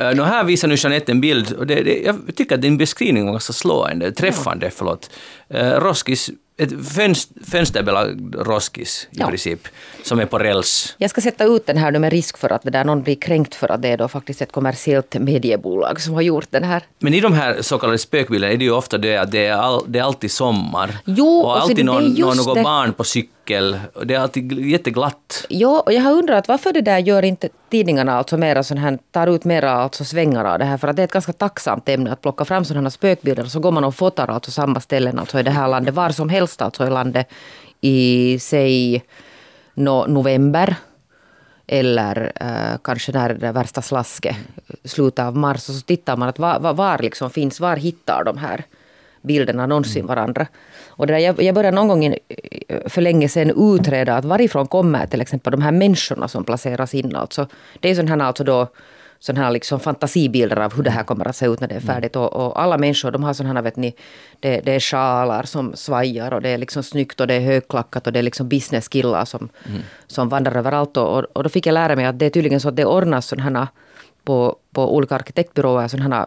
Speaker 3: Uh, här visar nu Jeanette en bild, och det, det, jag tycker att din beskrivning var ganska slående, träffande, förlåt. Uh, Roskis, ett fönst, fönsterbelagd Roskis i
Speaker 4: Ja.
Speaker 3: princip, som är på räls.
Speaker 4: Jag ska sätta ut den här nu med risk för att det där någon blir kränkt för att det är då faktiskt ett kommersiellt mediebolag som har gjort den här.
Speaker 3: Men i de här så kallade spökbilderna är det ju ofta det att det är, all, det är alltid sommar.
Speaker 4: Jo,
Speaker 3: och
Speaker 4: och
Speaker 3: alltid någon, någon, något
Speaker 4: det.
Speaker 3: barn på cykel. Och det är alltid jätteglatt.
Speaker 4: Jo, och jag har undrat varför det där gör inte tidningarna alltså mera sån här, tar ut mera alltså svängar av det här. För att det är ett ganska tacksamt ämne att plocka fram sådana här spökbilder. Och så går man och fotar alltså samma ställen alltså i det här landet, var som helst alltså i landet. I, säg, no, november. Eller eh, kanske när det där värsta slasket, slutet av mars. Och så tittar man att var, var, var liksom finns, var hittar de här bilderna någonsin varandra. Och där, jag, jag började någon gång in, för länge sedan utreda att varifrån kommer till exempel de här människorna som placeras in. Alltså, det är sån här, alltså då, sån här liksom fantasibilder av hur det här kommer att se ut när det är färdigt. Och, och alla människor de har såna här, vet ni, det, det är sjalar som svajar och det är liksom snyggt och det är högklackat och det är liksom businesskillar som, som vandrar överallt. Och, och då fick jag lära mig att det är tydligen så att det ordnas sådana här på, på olika arkitektbyråer sådana här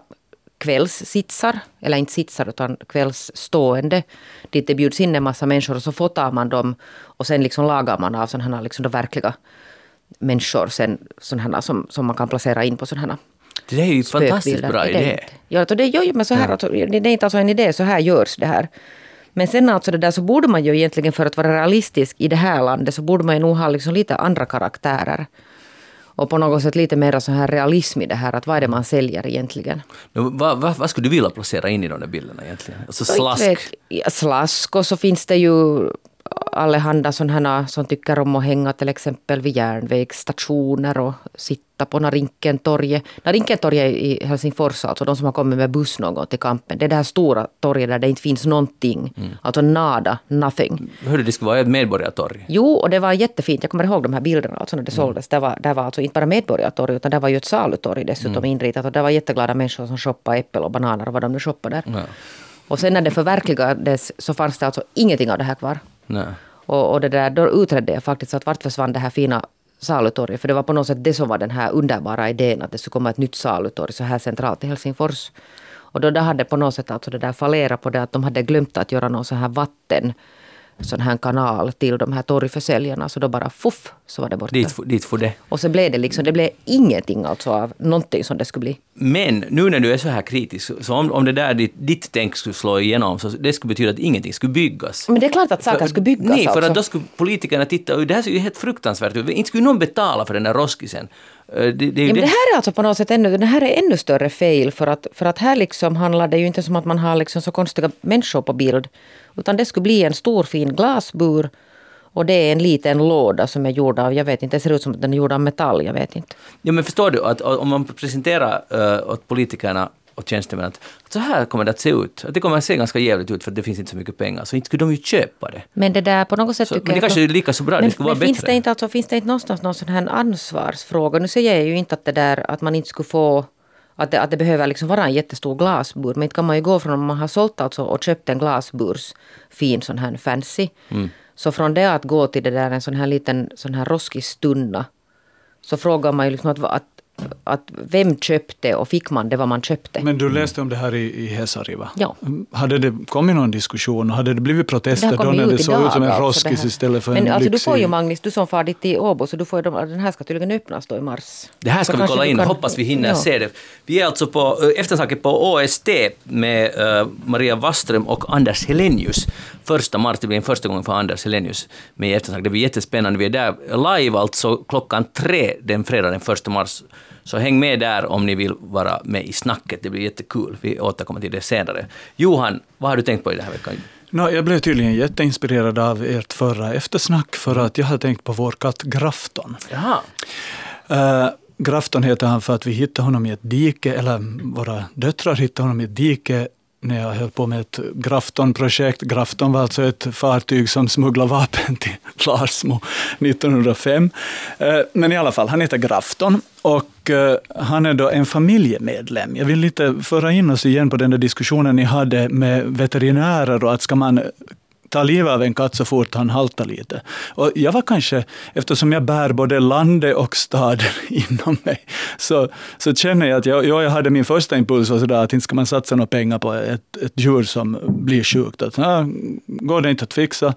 Speaker 4: kvällssitsar, eller inte sitsar utan kvällsstående, dit det bjuds in en massa människor och så fotar man dem och sen liksom lagar man av sådana här liksom då verkliga människor sen, sådana som, som man kan placera in på sådana här
Speaker 3: Det där är ju en fantastiskt bra idé.
Speaker 4: inte? Ja, alltså det, jo, men så här, alltså, det är inte alltså en idé, så här görs det här. Men sen alltså det där så borde man ju egentligen för att vara realistisk i det här landet så borde man ju nog ha liksom lite andra karaktärer. Och på något sätt lite mer så här realism i det här, att vad är det man säljer egentligen?
Speaker 3: Men vad, vad, vad skulle du vilja placera in i de där bilderna egentligen? Alltså slask?
Speaker 4: vet. Ja, slask och så finns det ju allehanda sådana som tycker om att hänga till exempel vid järnvägsstationer och sitta på Narinkentorget. Narinkentorget i Helsingfors, alltså de som har kommit med buss någon gång till kampen. Det är det här stora torget där det inte finns någonting. Alltså nada, nothing.
Speaker 3: Hörde det skulle vara ett medborgartorg?
Speaker 4: Jo, och det var jättefint. Jag kommer ihåg de här bilderna alltså när det såldes. Det var, det var alltså inte bara Medborgartorg utan det var ju ett salutorg dessutom inritat. Och det var jätteglada människor som shoppade äppel och bananer och vad de nu shoppade där.
Speaker 3: Ja.
Speaker 4: Och sen när det förverkligades så fanns det alltså ingenting av det här kvar.
Speaker 3: Nej.
Speaker 4: Och, och det där, då utredde jag faktiskt att vart försvann det här fina salutorget. För det var på något sätt det som var den här underbara idén att det skulle komma ett nytt salutorg så här centralt i Helsingfors. Och då det hade på något sätt alltså det där fallerat på det att de hade glömt att göra någon sån här vatten sån här kanal till de här torgförsäljarna. Så då bara fuff så var det borta.
Speaker 3: Dit, dit får det.
Speaker 4: Och så blev det liksom, det blev ingenting alltså av någonting som det skulle bli.
Speaker 3: Men nu när du är så här kritisk, så om, om det där ditt, ditt tänk skulle slå igenom, så det skulle betyda att ingenting skulle byggas.
Speaker 4: Men det är klart att saker
Speaker 3: För-
Speaker 4: skulle byggas
Speaker 3: Nej, för
Speaker 4: alltså.
Speaker 3: att då skulle politikerna titta, "Oj, det här ser ju helt fruktansvärt ut. Inte skulle någon betala för den där roskisen. Eh, Det, det ju
Speaker 4: Ja, men
Speaker 3: det.
Speaker 4: det här är alltså på något sätt ännu, det här är ännu större fail för att, för att här liksom handlar det ju inte som att man har liksom så konstiga människor på bild. Utan det skulle bli en stor fin glasbur Och det är en liten låda som är gjord av, jag vet inte, det ser ut som att den är gjord av metall, jag vet inte.
Speaker 3: Ja, men förstår du att om man presenterar uh, åt politikerna och tjänstemän att, så här kommer det att se ut. Att det kommer att se ganska jävligt ut för det finns inte så mycket pengar. Så inte skulle de ju köpa det.
Speaker 4: Men det där på något sätt
Speaker 3: Så,
Speaker 4: tycker
Speaker 3: men det kanske är lika så bra,
Speaker 4: men,
Speaker 3: det skulle
Speaker 4: men
Speaker 3: vara
Speaker 4: finns
Speaker 3: bättre.
Speaker 4: det, inte, alltså, finns det inte någonstans någon sån här ansvarsfråga? Nu säger jag ju inte att det där att man inte skulle få att det, att det behöver liksom vara en jättestor glasbur. Men inte kan man ju gå från om man har sålt alltså och köpt en glasburs fin sån här fancy.
Speaker 3: Mm.
Speaker 4: Så från det att gå till det där en sån här liten sån här roskig stunna. Så frågar man ju liksom att, att, att vem köpte och fick man det vad man köpte.
Speaker 5: Men du läste om det här i, i Hesari, va?
Speaker 4: Ja.
Speaker 5: Hade det kommit någon diskussion och hade det blivit
Speaker 4: Det
Speaker 5: protester
Speaker 4: har
Speaker 5: då när det såg ut som en
Speaker 4: alltså, det
Speaker 5: roskis
Speaker 4: här.
Speaker 5: istället för
Speaker 4: Men
Speaker 5: en
Speaker 4: alltså du får ju
Speaker 5: lyxig...
Speaker 4: Magnus, du som far dit i Åbo, så du får ju, de- den här ska tydligen öppnas då i mars.
Speaker 3: Det här ska
Speaker 4: Så
Speaker 3: vi kolla in,
Speaker 4: kan-
Speaker 3: hoppas vi hinner
Speaker 4: ja.
Speaker 3: se det. Vi är alltså på eftersnacket på OST med äh, Maria Waström och Anders Helenius. Första mars, det blir en första gången för Anders Helenius med eftersnack. Det blir jättespännande. Vi är där live alltså klockan tre den fredag den första mars. Så häng med där om ni vill vara med i snacket. Det blir jättekul. Vi återkommer till det senare. Johan, vad har du tänkt på i den här veckan?
Speaker 5: Nå, jag blev tydligen jätteinspirerad av ert förra eftersnack för att jag hade tänkt på vår katt Grafton.
Speaker 3: Jaha.
Speaker 5: Uh, Grafton heter han för att vi hittade honom i ett dike, eller våra döttrar hittade honom i ett dike när jag höll på med ett Grafton-projekt. Grafton var alltså ett fartyg som smugglade vapen till Larsmo 1905. Eh, men i alla fall, han heter Grafton och eh, han är då en familjemedlem. Jag vill lite föra in oss igen på den där diskussionen ni hade med veterinärer och att ska man ta livet av en katt så fort han haltar lite. Och jag var kanske, eftersom jag bär både landet och staden inom mig, så, så känner jag att jag, ja, jag hade min första impuls var sådär att inte ska man satsa några pengar på ett, ett djur som blir sjukt. Att, ja, går det inte att fixa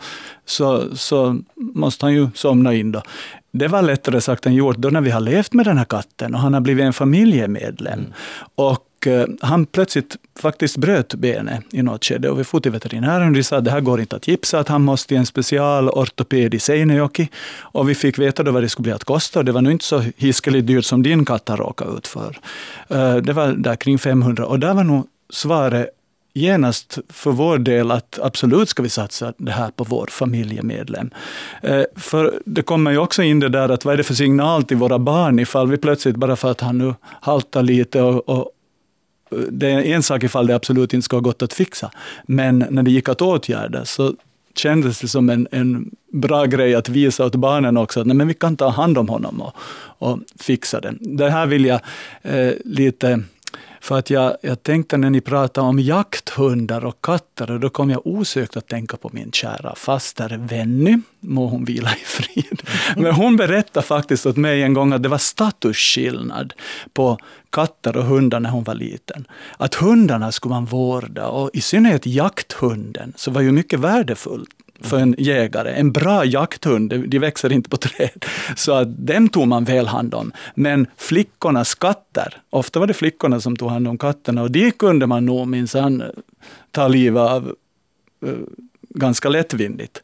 Speaker 5: så, så måste han ju somna in då. Det var lättare sagt än gjort då när vi har levt med den här katten och han har blivit en familjemedlem. Och och eh, han plötsligt faktiskt bröt benet i något skede och vi for till veterinären och de sa att det här går inte att gipsa, att han måste till en specialortoped i Seinejoki. Och vi fick veta då vad det skulle bli att kosta och det var nog inte så hiskeligt dyrt som din katt har råkat ut för. Eh, det var där kring 500 och där var nog svaret genast för vår del att absolut ska vi satsa det här på vår familjemedlem. Eh, för det kommer ju också in det där att vad är det för signal till våra barn ifall vi plötsligt, bara för att han nu haltar lite och, och det är en sak ifall det absolut inte ska ha gått att fixa. Men när det gick att åtgärda så kändes det som en, en bra grej att visa åt barnen också att nej, men vi kan ta hand om honom och, och fixa det. Det här vill jag eh, lite för att jag, jag tänkte när ni pratade om jakthundar och katter, och då kom jag osökt att tänka på min kära faster Venny, må hon vila i frid. Men hon berättade faktiskt åt mig en gång att det var statusskillnad på katter och hundar när hon var liten. Att hundarna skulle man vårda, och i synnerhet jakthunden, så var ju mycket värdefullt för en jägare. En bra jakthund, de växer inte på träd. Så att den tog man väl hand om. Men flickornas katter, ofta var det flickorna som tog hand om katterna och de kunde man nog minsann eh, ta livet av eh, ganska lättvindigt.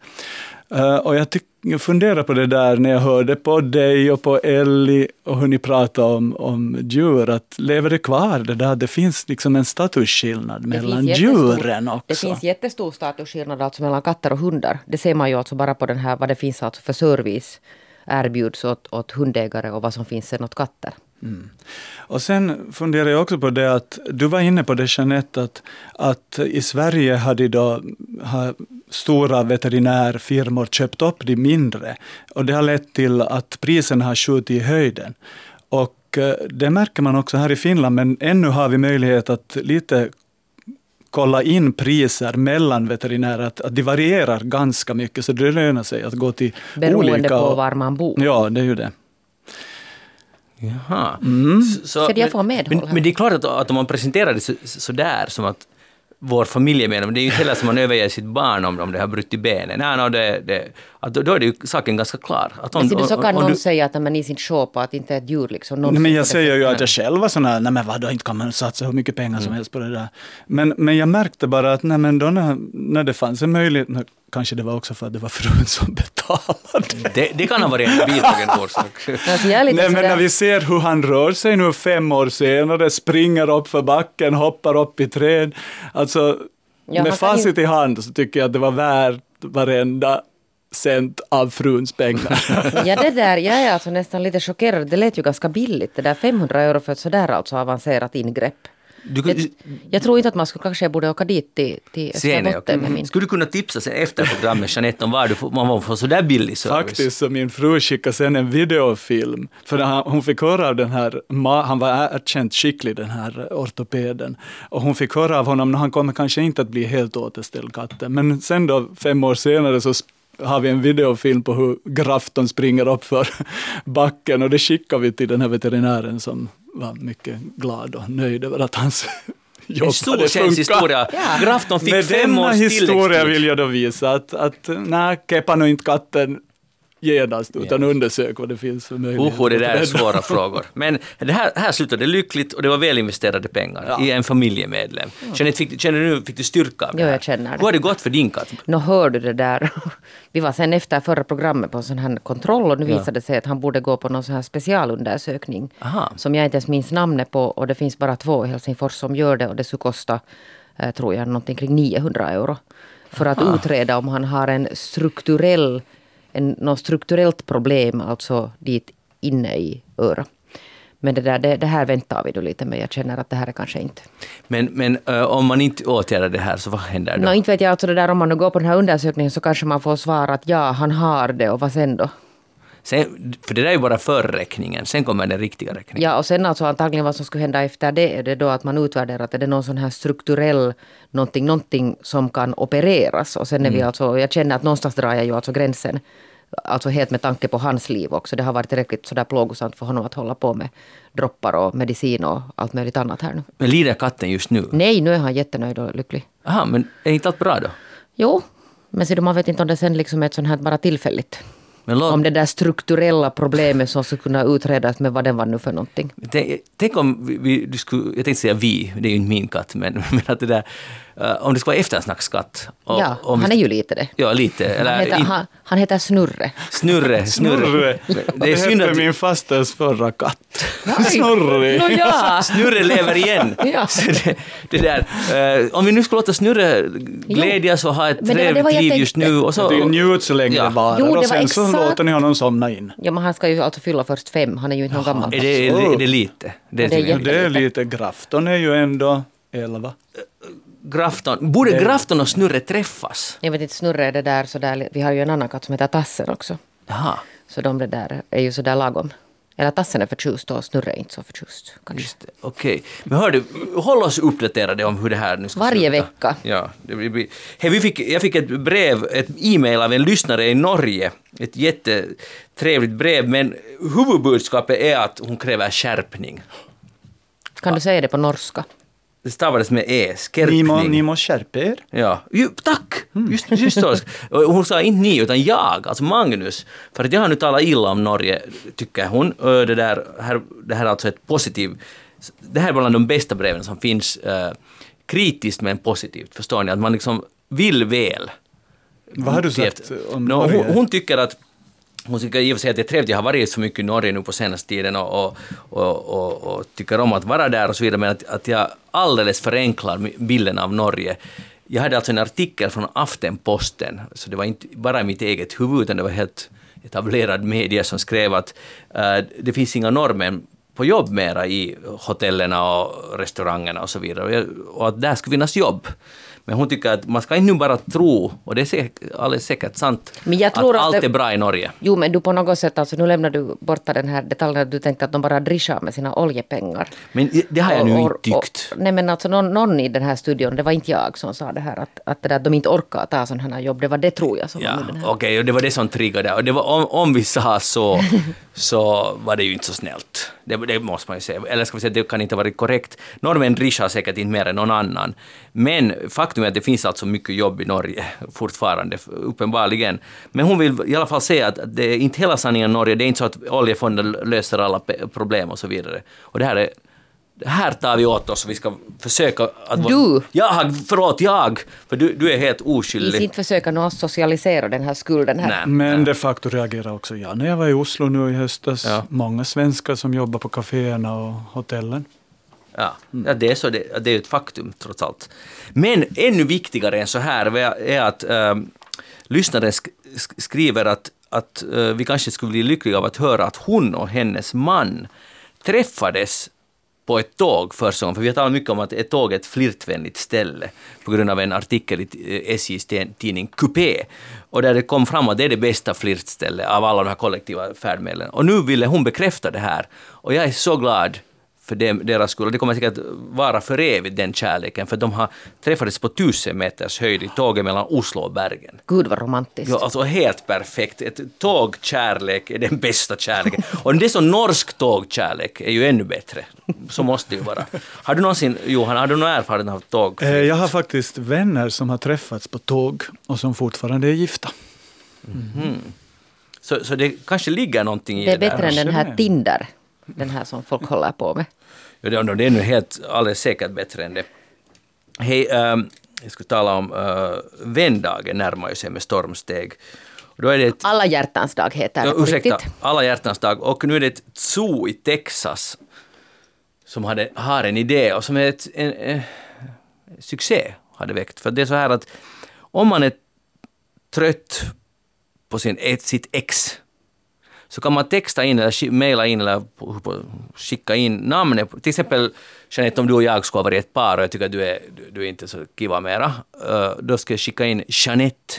Speaker 5: Eh, och jag, tycker jag funderar på det där när jag hörde på dig och på Ellie och hur ni pratade om, om djur, att lever det kvar det där? Det finns liksom en statusskillnad mellan djuren också.
Speaker 4: Det finns jättestor statusskillnad alltså mellan katter och hundar. Det ser man ju alltså bara på den här, vad det finns alltså för service erbjuds åt, åt hundägare och vad som finns sen åt katter.
Speaker 5: Och sen funderar jag också på det att du var inne på det Jeanette, att, att i Sverige hade då har stora veterinärfirmor köpt upp de mindre. Och det har lett till att priserna har skjutit i höjden. Och eh, det märker man också här i Finland, men ännu har vi möjlighet att lite kolla in priser mellan veterinärer, att, att de varierar ganska mycket, så det lönar sig att gå till
Speaker 4: Beroende
Speaker 5: olika...
Speaker 4: på
Speaker 5: och-
Speaker 4: var man bor.
Speaker 5: Ja, det är ju det.
Speaker 3: Jaha.
Speaker 5: Mm.
Speaker 3: Så,
Speaker 4: Så jag får medhåll
Speaker 3: men, men det är klart att, att om man presenterar det så, så där som att vår familjemedlem, det är ju inte heller som man överger sitt barn om, om det har brutit benet. Nej, no, det, det, att då, då är det ju saken ganska klar. Att om,
Speaker 4: Men så
Speaker 3: om-
Speaker 4: kan
Speaker 3: om
Speaker 4: någon
Speaker 3: du-
Speaker 4: säga att man i sin show på att inte är ett djur liksom. Någon
Speaker 5: Nej, men jag säger ju att jag själv var sån här, nej men vadå, inte kan man satsa hur mycket pengar
Speaker 3: Mm.
Speaker 5: som helst på det där. Men, men jag märkte bara att nej, men då när, när det fanns en möjlighet, nå, kanske det var också för att det var frun som betalade.
Speaker 3: det, det kan ha varit en bidragande orsak.
Speaker 4: Alltså
Speaker 5: Nej, men när vi ser hur han rör sig nu fem år senare, springer upp för backen, hoppar upp i träd. Alltså,
Speaker 4: Ja,
Speaker 5: med facit i hand så tycker jag att det var värt varenda cent av fruns pengar.
Speaker 4: Ja, det där, jag är alltså nästan lite chockerad. Det lät ju ganska billigt, det där 500 euro för ett sådär alltså avancerat ingrepp.
Speaker 3: Du,
Speaker 4: Jag, jag tror inte att man skulle kanske borde åka dit till, till Österbotten med min...
Speaker 3: Skulle du kunna tipsa sen efter programmet, Jeanette, om var du får, man får sådär billig service?
Speaker 5: Faktiskt så min fru skickade sen en videofilm, för han, hon fick höra av den här, han var erkänt skicklig den här ortopeden, och hon fick höra av honom, att han kommer kanske inte att bli helt återställd katten, men sen då fem år senare så har vi en videofilm på hur Grafton springer upp för backen och det skickade vi till den här veterinären som var mycket glad och nöjd över att hans jobb
Speaker 3: En stor
Speaker 5: hade funkat.
Speaker 3: historia.
Speaker 4: Ja.
Speaker 3: Grafton fick
Speaker 5: Med
Speaker 3: fem års
Speaker 5: historia vill jag då visa att, att nej, keppa nu inte katten genast, utan undersök vad det finns för möjligheter.
Speaker 3: Oho, det där är svåra frågor. Men det här, här slutade lyckligt och det var väl investerade pengar
Speaker 5: Ja.
Speaker 3: i en familjemedlem. Jeanette, fick, känner du nu, fick du styrka av det
Speaker 4: Jo,
Speaker 3: här?
Speaker 4: jag känner det.
Speaker 3: Hur har det gått för din katt?
Speaker 4: Nå hör du det där. Vi var sen efter förra programmet på en sån här kontroll och nu
Speaker 3: Ja.
Speaker 4: visade det sig att han borde gå på någon sån här specialundersökning.
Speaker 3: Aha.
Speaker 4: Som jag inte ens minns namnet på och det finns bara två i Helsingfors som gör det och det skulle kosta, eh, tror jag, någonting kring 900 euro. För att utreda om han har en strukturell, en, något strukturellt problem alltså dit inne i örat. Men det, där, det, det här väntar vi då lite med. Jag känner att det här är kanske inte...
Speaker 3: Men, men eh, om man inte åtgärdar det här, så vad händer då?
Speaker 4: Nå, inte vet jag, alltså det där om man nu går på den här undersökningen så kanske man får svara att ja, han har det och vad sen då?
Speaker 3: Sen, för det där är ju bara förräkningen, sen kommer den riktiga räkningen.
Speaker 4: Ja, och sen alltså antagligen vad som skulle hända efter det är det då att man utvärderar att är det någon sån här strukturell någonting, någonting som kan opereras och sen är vi alltså, jag känner att någonstans drar jag ju alltså gränsen Alltså helt med tanke på hans liv också. Det har varit tillräckligt sådär plågosamt för honom att hålla på med droppar och medicin och allt möjligt annat här nu.
Speaker 3: Men lider katten just nu?
Speaker 4: Nej, nu är han jättenöjd och lycklig.
Speaker 3: Aha, men är inte allt bra då?
Speaker 4: Jo, men så man vet inte om det sen liksom är ett sånt här bara tillfälligt. Om det där strukturella problemet som skulle kunna utredas med vad den var nu för någonting.
Speaker 3: tänk, tänk om vi, vi, du skulle, jag tänkte säga vi, det är ju inte min katt, men, men att det där, om det skulle vara eftersnackskatt. och-
Speaker 4: ja,
Speaker 3: om
Speaker 4: han
Speaker 3: vi-
Speaker 4: är ju lite det.
Speaker 3: Ja, lite. Eller,
Speaker 4: Han heter,
Speaker 3: in-
Speaker 4: han, han heter Snurre.
Speaker 3: Snurre, snurre.
Speaker 5: Snurre.
Speaker 3: Det är synd att
Speaker 5: min fasters förra katt.
Speaker 4: Nej.
Speaker 5: Snurri.
Speaker 4: Nå ja.
Speaker 3: Snurre lever igen.
Speaker 4: Ja.
Speaker 3: Så det, det där, eh, om vi nu skulle låta Snurre glädjas och ha ett
Speaker 4: Men det var det
Speaker 3: trevligt liv just nu. Och så,
Speaker 5: tycker njut så länge
Speaker 3: Ja.
Speaker 5: varar
Speaker 4: Jo, det
Speaker 5: och sen så
Speaker 4: exakt-
Speaker 5: låter ni honom somna in.
Speaker 4: Ja, men han ska ju alltså fylla först fem. Han är ju inte någon gammal.
Speaker 3: är, det, är, det, är det lite? Det,
Speaker 4: Ja, det är.
Speaker 5: Ja, det är lite Grafton är ju ändå elva.
Speaker 3: Grafton, borde Grafton och Snurre träffas?
Speaker 4: Jag vet inte, Snurre är det där sådär. Vi har ju en annan katt som heter Tassen också.
Speaker 3: Jaha.
Speaker 4: Så de det där är ju sådär lagom. Eller Tassen är förtjust och Snurre är inte så förtjust. Kanske.
Speaker 3: Det, Okej. Men hör du, håll oss uppdaterade om hur det här nu ska
Speaker 4: Varje
Speaker 3: sluta.
Speaker 4: vecka.
Speaker 3: Ja. Det Hej, vi fick, jag fick ett brev, ett e-mail av en lyssnare i Norge. Ett jättetrevligt brev, men huvudbudskapet är att hon kräver skärpning.
Speaker 4: Kan du säga det på norska?
Speaker 3: Det stavades med e,
Speaker 5: Ni,
Speaker 3: skärpning.
Speaker 5: må, ni måste skärpa er.
Speaker 3: Ja, ju, tack! Just, just så. Och Hon sa inte ni, utan jag, alltså Magnus. För att jag har nu talat illa om Norge, tycker hon. Det, där, här, det här är alltså ett positivt... Det här är bland de bästa breven som finns. Eh, kritiskt men positivt, förstår ni? Att man liksom vill väl.
Speaker 5: Vad har du sagt om Norge?
Speaker 3: hon, hon tycker att hon tycker i och för sig att det är trevligt, jag har varit så mycket i Norge nu på senaste tiden och, och, och, och, och tycker om att vara där och så vidare, men att, att jag alldeles förenklar bilden av Norge. Jag hade alltså en artikel från Aftenposten, så det var inte bara i mitt eget huvud, utan det var helt etablerad media som skrev att uh, det finns inga norrmän på jobb mera i hotellerna och restaurangerna och så vidare, och, jag, och att där skulle finnas jobb. Men hon tycker att man ska inte nu bara tro, och det är säkert, alldeles säkert sant, att,
Speaker 4: att
Speaker 3: allt
Speaker 4: det-
Speaker 3: är bra i Norge.
Speaker 4: Jo, men du på något sätt, alltså nu lämnar du borta den här detaljen att du tänkte att de bara drischar med sina oljepengar.
Speaker 3: Men det har jag nu inte tyckt.
Speaker 4: nej men alltså någon, någon i den här studion, det var inte jag som sa det här, att, att, det där, att de inte orkar ta sådana här jobb, det var det tror jag som
Speaker 3: Ja,
Speaker 4: var
Speaker 3: okej,
Speaker 4: här.
Speaker 3: och det var det som triggade. Och det var, om, om vi sa så, så var det ju inte så snällt. Det, det måste man ju säga. Eller ska vi säga, det kan inte ha varit korrekt. Norrmän drischar säkert inte mer än någon annan. Men faktum är att det finns alltså mycket jobb i Norge fortfarande, uppenbarligen. Men hon vill i alla fall säga att det är inte hela sanningen i Norge. Det är inte så att oljefonden löser alla problem och så vidare. Och det här är det här tar vi åt oss och vi ska försöka att...
Speaker 4: Du!
Speaker 3: Jag! Förlåt, jag! För du, du är helt
Speaker 4: Vi
Speaker 3: oskyldig.
Speaker 4: ska inte försöka nå socialisera den här skulden här.
Speaker 3: Nej.
Speaker 5: Men de facto reagerar också jag när jag var i Oslo nu i höstas.
Speaker 3: Ja.
Speaker 5: Många svenskar som jobbar på kaféerna och hotellen.
Speaker 3: Ja, ja det, är så, det, det är ett faktum trots allt. Men ännu viktigare än så här är att, ähm, lyssnaren sk sk skriver att, att eh, vi kanske skulle bli lyckliga av att höra att hon och hennes man träffades på ett tåg första gången, för vi har talat mycket om att ett tåg är ett flirtvänligt ställe på grund av en artikel i eh, SJs tidning Coupé. Och där det kom fram att det är det bästa flirtstället av alla de här kollektiva färdmedlen. Och nu ville hon bekräfta det här. Och jag är så glad för dem, deras skull. Och det kommer säkert vara för evigt den kärleken, för de har träffats på tusen meters höjd i tåget mellan Oslo och Bergen.
Speaker 4: Gud vad romantiskt.
Speaker 3: Ja, alltså helt perfekt. Ett tågkärlek är den bästa kärleken. Och det är så norsk tågkärlek är ju ännu bättre. Så måste det ju vara. Har du någonsin, Johan, har du någon erfarenhet av tåg?
Speaker 5: Eh, Jag har faktiskt vänner som har träffats på tåg och som fortfarande är gifta.
Speaker 3: Så, så det kanske ligger någonting i
Speaker 4: det är
Speaker 3: det
Speaker 4: bättre
Speaker 3: där.
Speaker 4: än den här. Tinder. Den här som folk håller på med.
Speaker 3: Det, är nu helt, alldeles säkert bättre än det. Hej, ehm, jag skulle tala om uh, vändagen närmar sig med stormsteg. Då är det ett,
Speaker 4: Alla hjärtans dag heter det
Speaker 3: ja, ursäkta,
Speaker 4: riktigt.
Speaker 3: alla hjärtans dag. Och nu är det ett zoo i Texas som hade, har en idé och som är ett, en, en, succé hade väckt. För det är så här att om man är trött på sin, sitt ex så kan man texta in eller mejla in eller skicka in namnet. Till exempel Jeanette, om du och jag skulle ha varit ett par och jag tycker att du är, du, du är inte så kiva mera, eh, då ska jag skicka in Jeanette.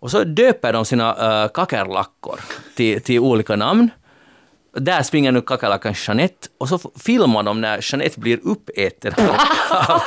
Speaker 3: Och så döper de sina eh, äh, kackerlackor till, till olika namn. Där springer nu kackerlackan Jeanette och så filmar de när Jeanette blir uppäten av, av,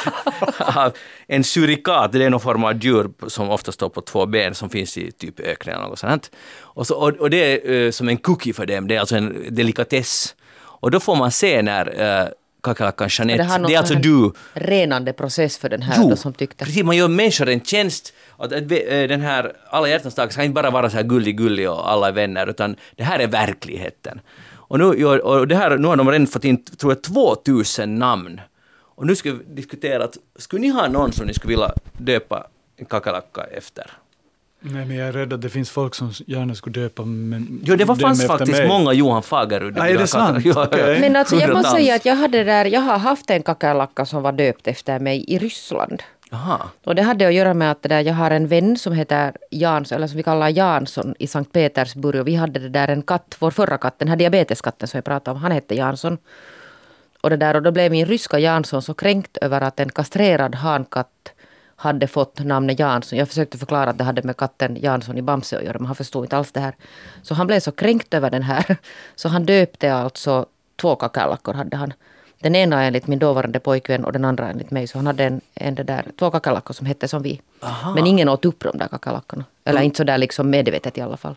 Speaker 3: av en surikat. Det är någon form av djur som ofta står på två ben som finns i typ öknen eller något sånt. Och, så, och, och det är eh, som en cookie för dem, det är alltså en delikatess. Och då får man se när uh, kackerlackan Jeanette,
Speaker 4: har någon
Speaker 3: det är alltså du,
Speaker 4: renande process för den här då, som tyckte.
Speaker 3: precis, man gör människor en tjänst. Att, att, eh, den här alla hjärtans dag ska inte bara vara så här gullig gullig och alla är vänner, utan det här är verkligheten. Och nu, gör, och det här, nu har de redan fått in, tror jag, 2000 namn. Och nu ska vi diskutera att, skulle ni ha någon som ni skulle vilja döpa en kackerlacka efter?
Speaker 5: Nej, men jag är rädd att det finns folk som gärna skulle döpa men
Speaker 3: Jo, det var, fanns faktiskt
Speaker 5: mig.
Speaker 3: många Johan Fagerud.
Speaker 5: Nej, är det sant?
Speaker 3: Ja.
Speaker 5: Okej.
Speaker 4: Men alltså jag måste säga att jag hade där, jag har haft en kackerlacka som var döpt efter mig i Ryssland.
Speaker 3: Aha.
Speaker 4: Och det hade att göra med att där, jag har en vän som heter Jansson, eller som vi kallar Jansson i Sankt Petersburg. Och vi hade det där en katt, vår förra katt, den här diabeteskatten som jag pratade om, han hette Jansson. Och, det där, och då blev min ryska Jansson så kränkt över att en kastrerad hankatt hade fått namnet Jansson. Jag försökte förklara att det hade med katten Jansson i Bamse att göra, men han förstod inte alls det här. Så han blev så kränkt över den här, så han döpte alltså två kackerlackor hade han. Den ena enligt min dåvarande pojkvän och den andra enligt mig. Så han hade en, en det där, två kackerlackor som hette som vi. Men ingen åt upp de där kackerlackorna. Eller inte så där liksom medvetet i alla fall.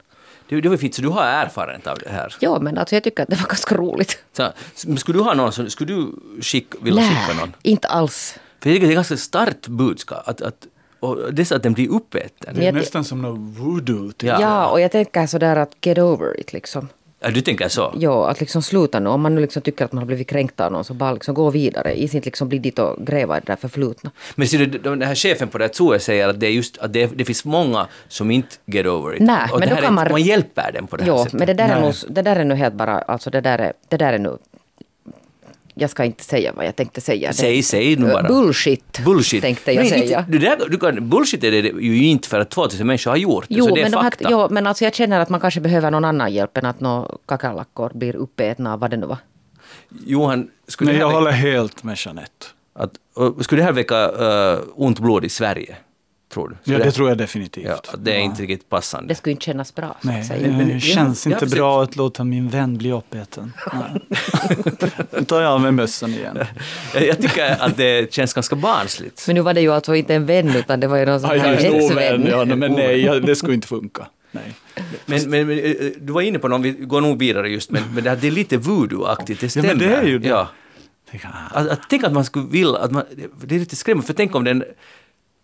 Speaker 3: Det, det var fint, så du har erfarenhet av det här.
Speaker 4: Ja, men alltså jag tycker att det var ganska roligt.
Speaker 3: Så, skulle du ha någon, skulle du skicka, vilja skicka någon?
Speaker 4: inte alls.
Speaker 3: För jag tycker det är ett ganska starkt budskap. Att, att, och det är så att den blir uppäten.
Speaker 5: Det är nästan som något voodoo.
Speaker 3: Ja.
Speaker 4: Ja. och jag tänker sådär att get over it liksom.
Speaker 3: Ja, du tänker så?
Speaker 4: Ja, att liksom sluta nu. Om man nu liksom tycker att man har blivit kränkt av någon så bara liksom gå vidare. I inte liksom bli dit och gräva i det där förflutna.
Speaker 3: Men ser du, den här chefen på zooet säger att det är just att det, det finns många som inte get over it.
Speaker 4: Nej,
Speaker 3: och
Speaker 4: men då kan man-
Speaker 3: man hjälper dem på det här
Speaker 4: Jo,
Speaker 3: sättet.
Speaker 4: men det där, är nog, det där är nu helt bara, alltså det där är, det där är nu jag ska inte säga vad jag tänkte säga.
Speaker 3: Säg, säg nu bara.
Speaker 4: Bullshit,
Speaker 3: Bullshit.
Speaker 4: tänkte jag
Speaker 3: Men
Speaker 4: säga.
Speaker 3: Inte, du där, du kan, bullshit är det ju inte för att 2000 människor har gjort det,
Speaker 4: Jo,
Speaker 3: så det är
Speaker 4: men, de här,
Speaker 3: fakta.
Speaker 4: jo, men alltså jag känner att man kanske behöver någon annan hjälp än att några kackerlackor blir uppätna av vad det nu var.
Speaker 3: Johan, skulle,
Speaker 5: Nej,
Speaker 3: det här
Speaker 5: jag håller helt med Jeanette.
Speaker 3: att, skulle det här väcka uh, ont blod i Sverige? Tror du?
Speaker 5: Ja, det tror jag definitivt.
Speaker 3: Ja, det är inte riktigt passande.
Speaker 4: Det skulle inte kännas bra. Så
Speaker 5: Nej,
Speaker 4: att säga.
Speaker 3: men-
Speaker 5: det känns
Speaker 3: har
Speaker 5: inte
Speaker 3: försökt-
Speaker 5: bra att låta min vän bli uppäten. Nu tar jag av mig mössan igen.
Speaker 3: Jag, tycker att det känns ganska barnsligt.
Speaker 4: Men nu var det ju alltså inte en vän utan det var ju någon sån
Speaker 5: Ja,
Speaker 4: här exvän.
Speaker 5: ja, men nej, ja, det skulle inte funka. Nej.
Speaker 3: Men, men, men eh, du var inne på någon, vi går nog vidare just, men, men det, här, det är lite voodoo-aktigt, det
Speaker 5: Ja,
Speaker 3: stämmer.
Speaker 5: men det är ju det.
Speaker 3: Ja. Att, att, tänk att man skulle vilja, att man, det är lite skrämmande, för tänk om den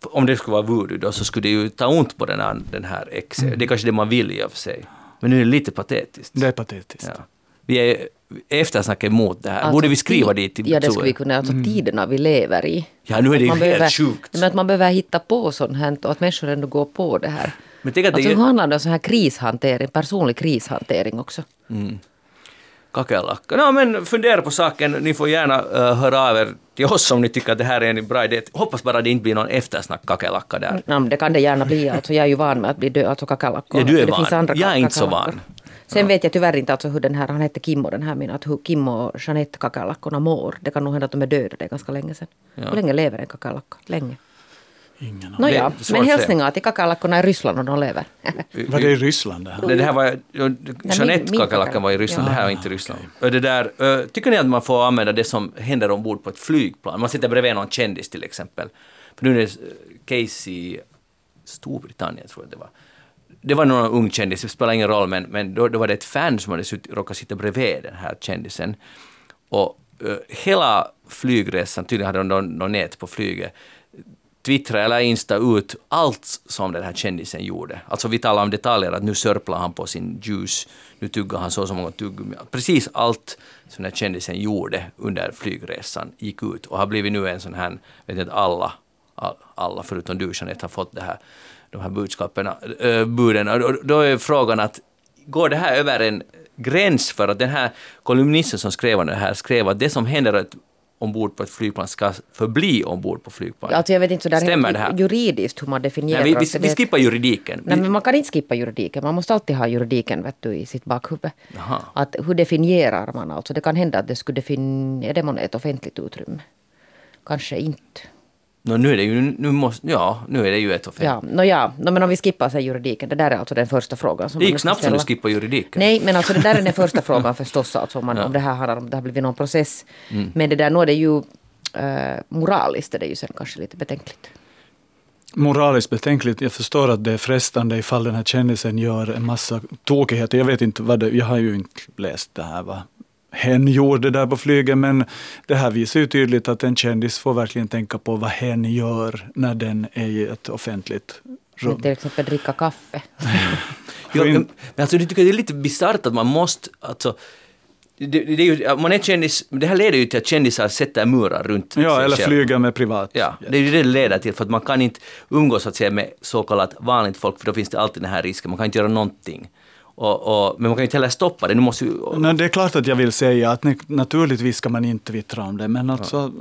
Speaker 3: om det skulle vara voodoo då så skulle det ju ta ont på den här, den här ex. Det är kanske det man vill i och för sig. Men nu är det lite patetiskt.
Speaker 5: Det är patetiskt.
Speaker 3: Ja. Vi är eftersnacket emot det här.
Speaker 4: Alltså,
Speaker 3: Borde vi skriva dit till
Speaker 4: Ja, det skulle vi kunna. Alltså tiderna vi lever i.
Speaker 3: Ja, nu är det ju helt
Speaker 4: behöver,
Speaker 3: sjukt.
Speaker 4: Men att man behöver hitta på sånt här och att människor ändå går på det här.
Speaker 3: Men tänk att det
Speaker 4: Alltså
Speaker 3: är-
Speaker 4: nu handlar det om sån här krishantering, personlig krishantering också.
Speaker 3: Kackerlacka. No, men fundera på saken. Ni får gärna uh, höra av er till oss om ni tycker att det här är en bra idé. Hoppas bara det inte blir någon eftersnack kackerlacka där.
Speaker 4: Ja, det kan det gärna bli. Alltså, jag är ju van med att bli död, alltså kackerlackor.
Speaker 3: Ja, du är
Speaker 4: det
Speaker 3: van.
Speaker 4: Finns andra
Speaker 3: Jag är inte så van.
Speaker 4: Sen vet jag tyvärr inte alltså hur den här, han hette Kimmo den här min, att hur Kimmo och Jeanette kackerlackorna mår. Det kan nog hända att de är döda, det är ganska länge sedan.
Speaker 3: Ja.
Speaker 4: Hur länge lever en kackerlacka? Länge.
Speaker 5: Ingen
Speaker 3: är svårt
Speaker 4: men
Speaker 3: att
Speaker 4: hälsningar till kackerlackorna i Ryssland om de lever.
Speaker 5: Var det i Ryssland det här?
Speaker 3: Det, det här var, Jeanette
Speaker 4: min
Speaker 3: kackerlackan var i Ryssland, det här var inte i Ryssland. Och Det där, tycker ni att man får använda det som händer ombord på ett flygplan? Man sitter bredvid någon kändis till exempel. För nu är det eh, Casey, Storbritannien tror jag det var. Det var någon ung kändis, det spelar ingen roll, men, men då, då var det ett fan som hade sutt, råkat sitta bredvid den här kändisen. Och hela flygresan, tydligen hade de någon, någon nät på flyget, twittra eller insta ut allt som den här kändisen gjorde. Alltså vi talar om detaljer, att nu sörplar han på sin juice, nu tuggar han så och så många tuggummi. Precis allt som den här kändisen gjorde under flygresan gick ut och har blivit nu en sån här, vet inte alla, alla förutom du Jeanette har fått det här, de här budskapen, äh, buden. Och då, är frågan att går det här över en gräns för att den här kolumnisten som skrev det här skrev att det som händer ett- ombord på ett flygplan ska förbli ombord på flygplanet.
Speaker 4: Alltså jag vet inte
Speaker 3: Stämmer det här?
Speaker 4: juridiskt hur man definierar.
Speaker 3: Nej, vi, vi, vi skippar juridiken.
Speaker 4: Nej, men man kan inte skippa juridiken. Man måste alltid ha juridiken vet du, i sitt bakhuvud. Att hur definierar man alltså? Det kan hända att det skulle definiera... Är det månne ett offentligt utrymme? Kanske inte.
Speaker 3: Nå, nu är det ju, nu måste, ja, nu är det ju ett offentligt.
Speaker 4: Ja, no, ja. No, men om vi skippar sig juridiken. Det där är alltså den första frågan. Som
Speaker 3: Det gick snabbt som du skippade juridiken.
Speaker 4: Nej, men alltså det där är den första frågan förstås. Alltså om, man, om det här handlar om det har blivit någon process. Men det där, nu är det ju eh, moraliskt är det ju sen kanske lite betänkligt.
Speaker 5: Moraliskt betänkligt. Jag förstår att det är frestande ifall den här kändisen gör en massa tokigheter. Jag vet inte vad det, jag har ju inte läst det här vad hen gjorde där på flyget, men det här visar ju tydligt att en kändis får verkligen tänka på vad hen gör när den är i ett offentligt rum.
Speaker 4: Till exempel dricka kaffe.
Speaker 3: Ja, men alltså, jag tycker det är lite bisarrt att man måste, alltså, det, det, är ju, man är kändis, det här leder ju till att kändisar sätter murar runt
Speaker 5: Ja,
Speaker 3: sig
Speaker 5: eller
Speaker 3: själv.
Speaker 5: flyga med privat.
Speaker 3: Ja, det är ju det det leder till, för att man kan inte umgås att säga, med så kallat vanligt folk, för då finns det alltid den här risken, man kan inte göra någonting. Och, och, men man kan ju inte heller stoppa det, nu måste ju...
Speaker 5: Nej, det är klart att jag vill säga att ni- naturligtvis ska man inte twittra om det, men alltså,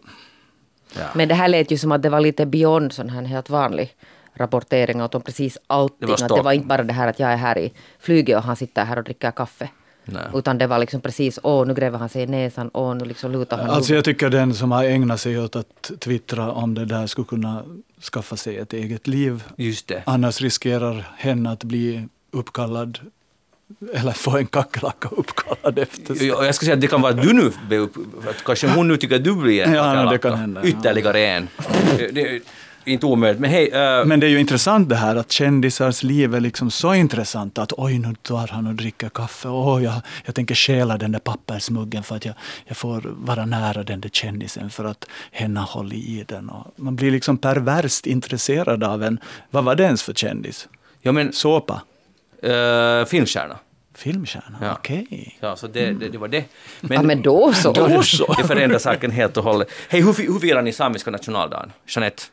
Speaker 3: ja.
Speaker 4: Men det här lät ju som att det var lite beyond sån här helt vanlig rapportering åt om precis allting.
Speaker 3: Det var
Speaker 4: att det var inte bara det här att jag är här i flyget och han sitter här och dricker kaffe.
Speaker 3: Nej.
Speaker 4: Utan det var liksom precis, åh nu gräver han sig i näsan, åh nu liksom lutar han
Speaker 5: alltså jag tycker den som har ägnat sig åt att twittra om det där skulle kunna skaffa sig ett eget liv.
Speaker 3: Just det.
Speaker 5: Annars riskerar hen att bli uppkallad eller få en kackerlacka uppkallad efter sig.
Speaker 3: Ja, Jag ska säga att det kan vara att du nu blir kanske hon nu tycker att du blir en
Speaker 5: Ja, det kan hända, ja.
Speaker 3: Ytterligare en. Det- är inte omöjligt, men hej, äh,
Speaker 5: Men det är ju intressant det här att kändisars liv är liksom så intressant att oj, nu tar han och dricker kaffe. Oj, jag, jag tänker stjäla den där pappersmuggen för att jag, jag får vara nära den där kändisen för att hen har hållit i den. Och man blir liksom perverst intresserad av en, vad var det ens för kändis?
Speaker 3: ja men,
Speaker 5: Såpa?
Speaker 3: Äh, filmstjärna.
Speaker 5: Filmstjärna?
Speaker 3: Ja.
Speaker 5: Okej.
Speaker 3: Ja, så det, det, det var det.
Speaker 4: ja men då så.
Speaker 3: Då så. Det förändrar saken helt och hållet. Hej, hur, hur firar ni samiska nationaldagen? Jeanette?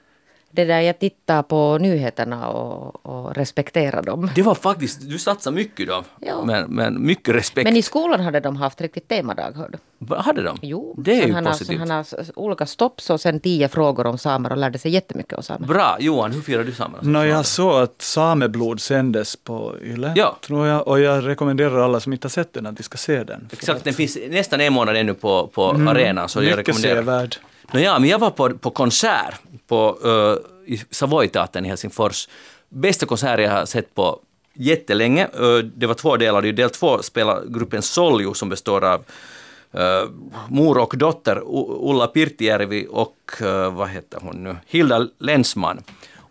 Speaker 4: Det där jag tittar på nyheterna och, och respekterar dem.
Speaker 3: Det var faktiskt, du satsade mycket då.
Speaker 4: Ja.
Speaker 3: Men, men mycket respekt.
Speaker 4: Men i skolan hade de haft riktigt temadag, hör du.
Speaker 3: Vad hade de?
Speaker 4: Jo,
Speaker 3: det är ju
Speaker 4: han har,
Speaker 3: positivt.
Speaker 4: han har olika stopps och sen tio frågor om samer och lärde sig jättemycket om samer.
Speaker 3: Bra. Johan, hur firar du
Speaker 5: Nå,
Speaker 3: nationaldag?
Speaker 5: jag såg att Sameblod sändes på Yle,
Speaker 3: Ja.
Speaker 5: tror jag. Och jag rekommenderar alla som inte har sett den att de ska se den.
Speaker 3: Exakt, den finns nästan en månad ännu på, på arenan, så jag
Speaker 5: Mm. Mycket
Speaker 3: rekommenderar.
Speaker 5: sevärd.
Speaker 3: Nå ja, men jag var på, på konsert på, uh, i i Helsingfors. Bästa konsert jag har sett på jättelänge. Uh, det var två delar. I del två spelar gruppen Soljo, som består av uh, mor och dotter Ulla Pirtijärvi och uh, vad heter hon nu? Hilda Länsman.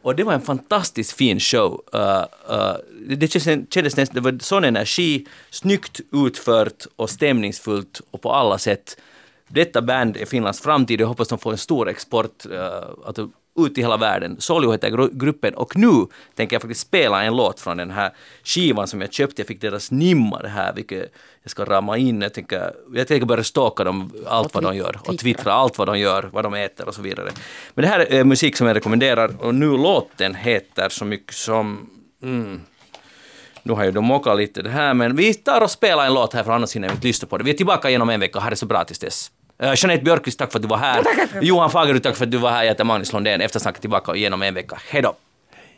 Speaker 3: Och det var en fantastiskt fin show. Uh, uh, det kändes nästan, det var sån energi, snyggt utfört och stämningsfullt och på alla sätt. Detta band är Finlands framtid och jag hoppas de får en stor export uh, ut i hela världen. Soljo heter gru- gruppen och nu tänker jag faktiskt spela en låt från den här skivan som jag köpte. Jag fick deras nimmar här, vilket jag ska rama in. Jag tänker, jag tänker börja stalka dem, allt vad de gör och twittra allt vad de gör, vad de äter och så vidare. Men det här är musik som jag rekommenderar och nu låten heter så mycket som... Mm, Nu har ju de mockat lite det här, men vi tar och spelar en låt här för annars hinner vi inte lyssna på det. Vi är tillbaka igenom en vecka, ha det så bra tills dess. Uh, Jeanette Björkqvist, tack för att du var här. Johan Fagerud, tack för att du var här. Jag heter Magnus Lundén. Eftersnacket tillbaka igenom en vecka. Hej då!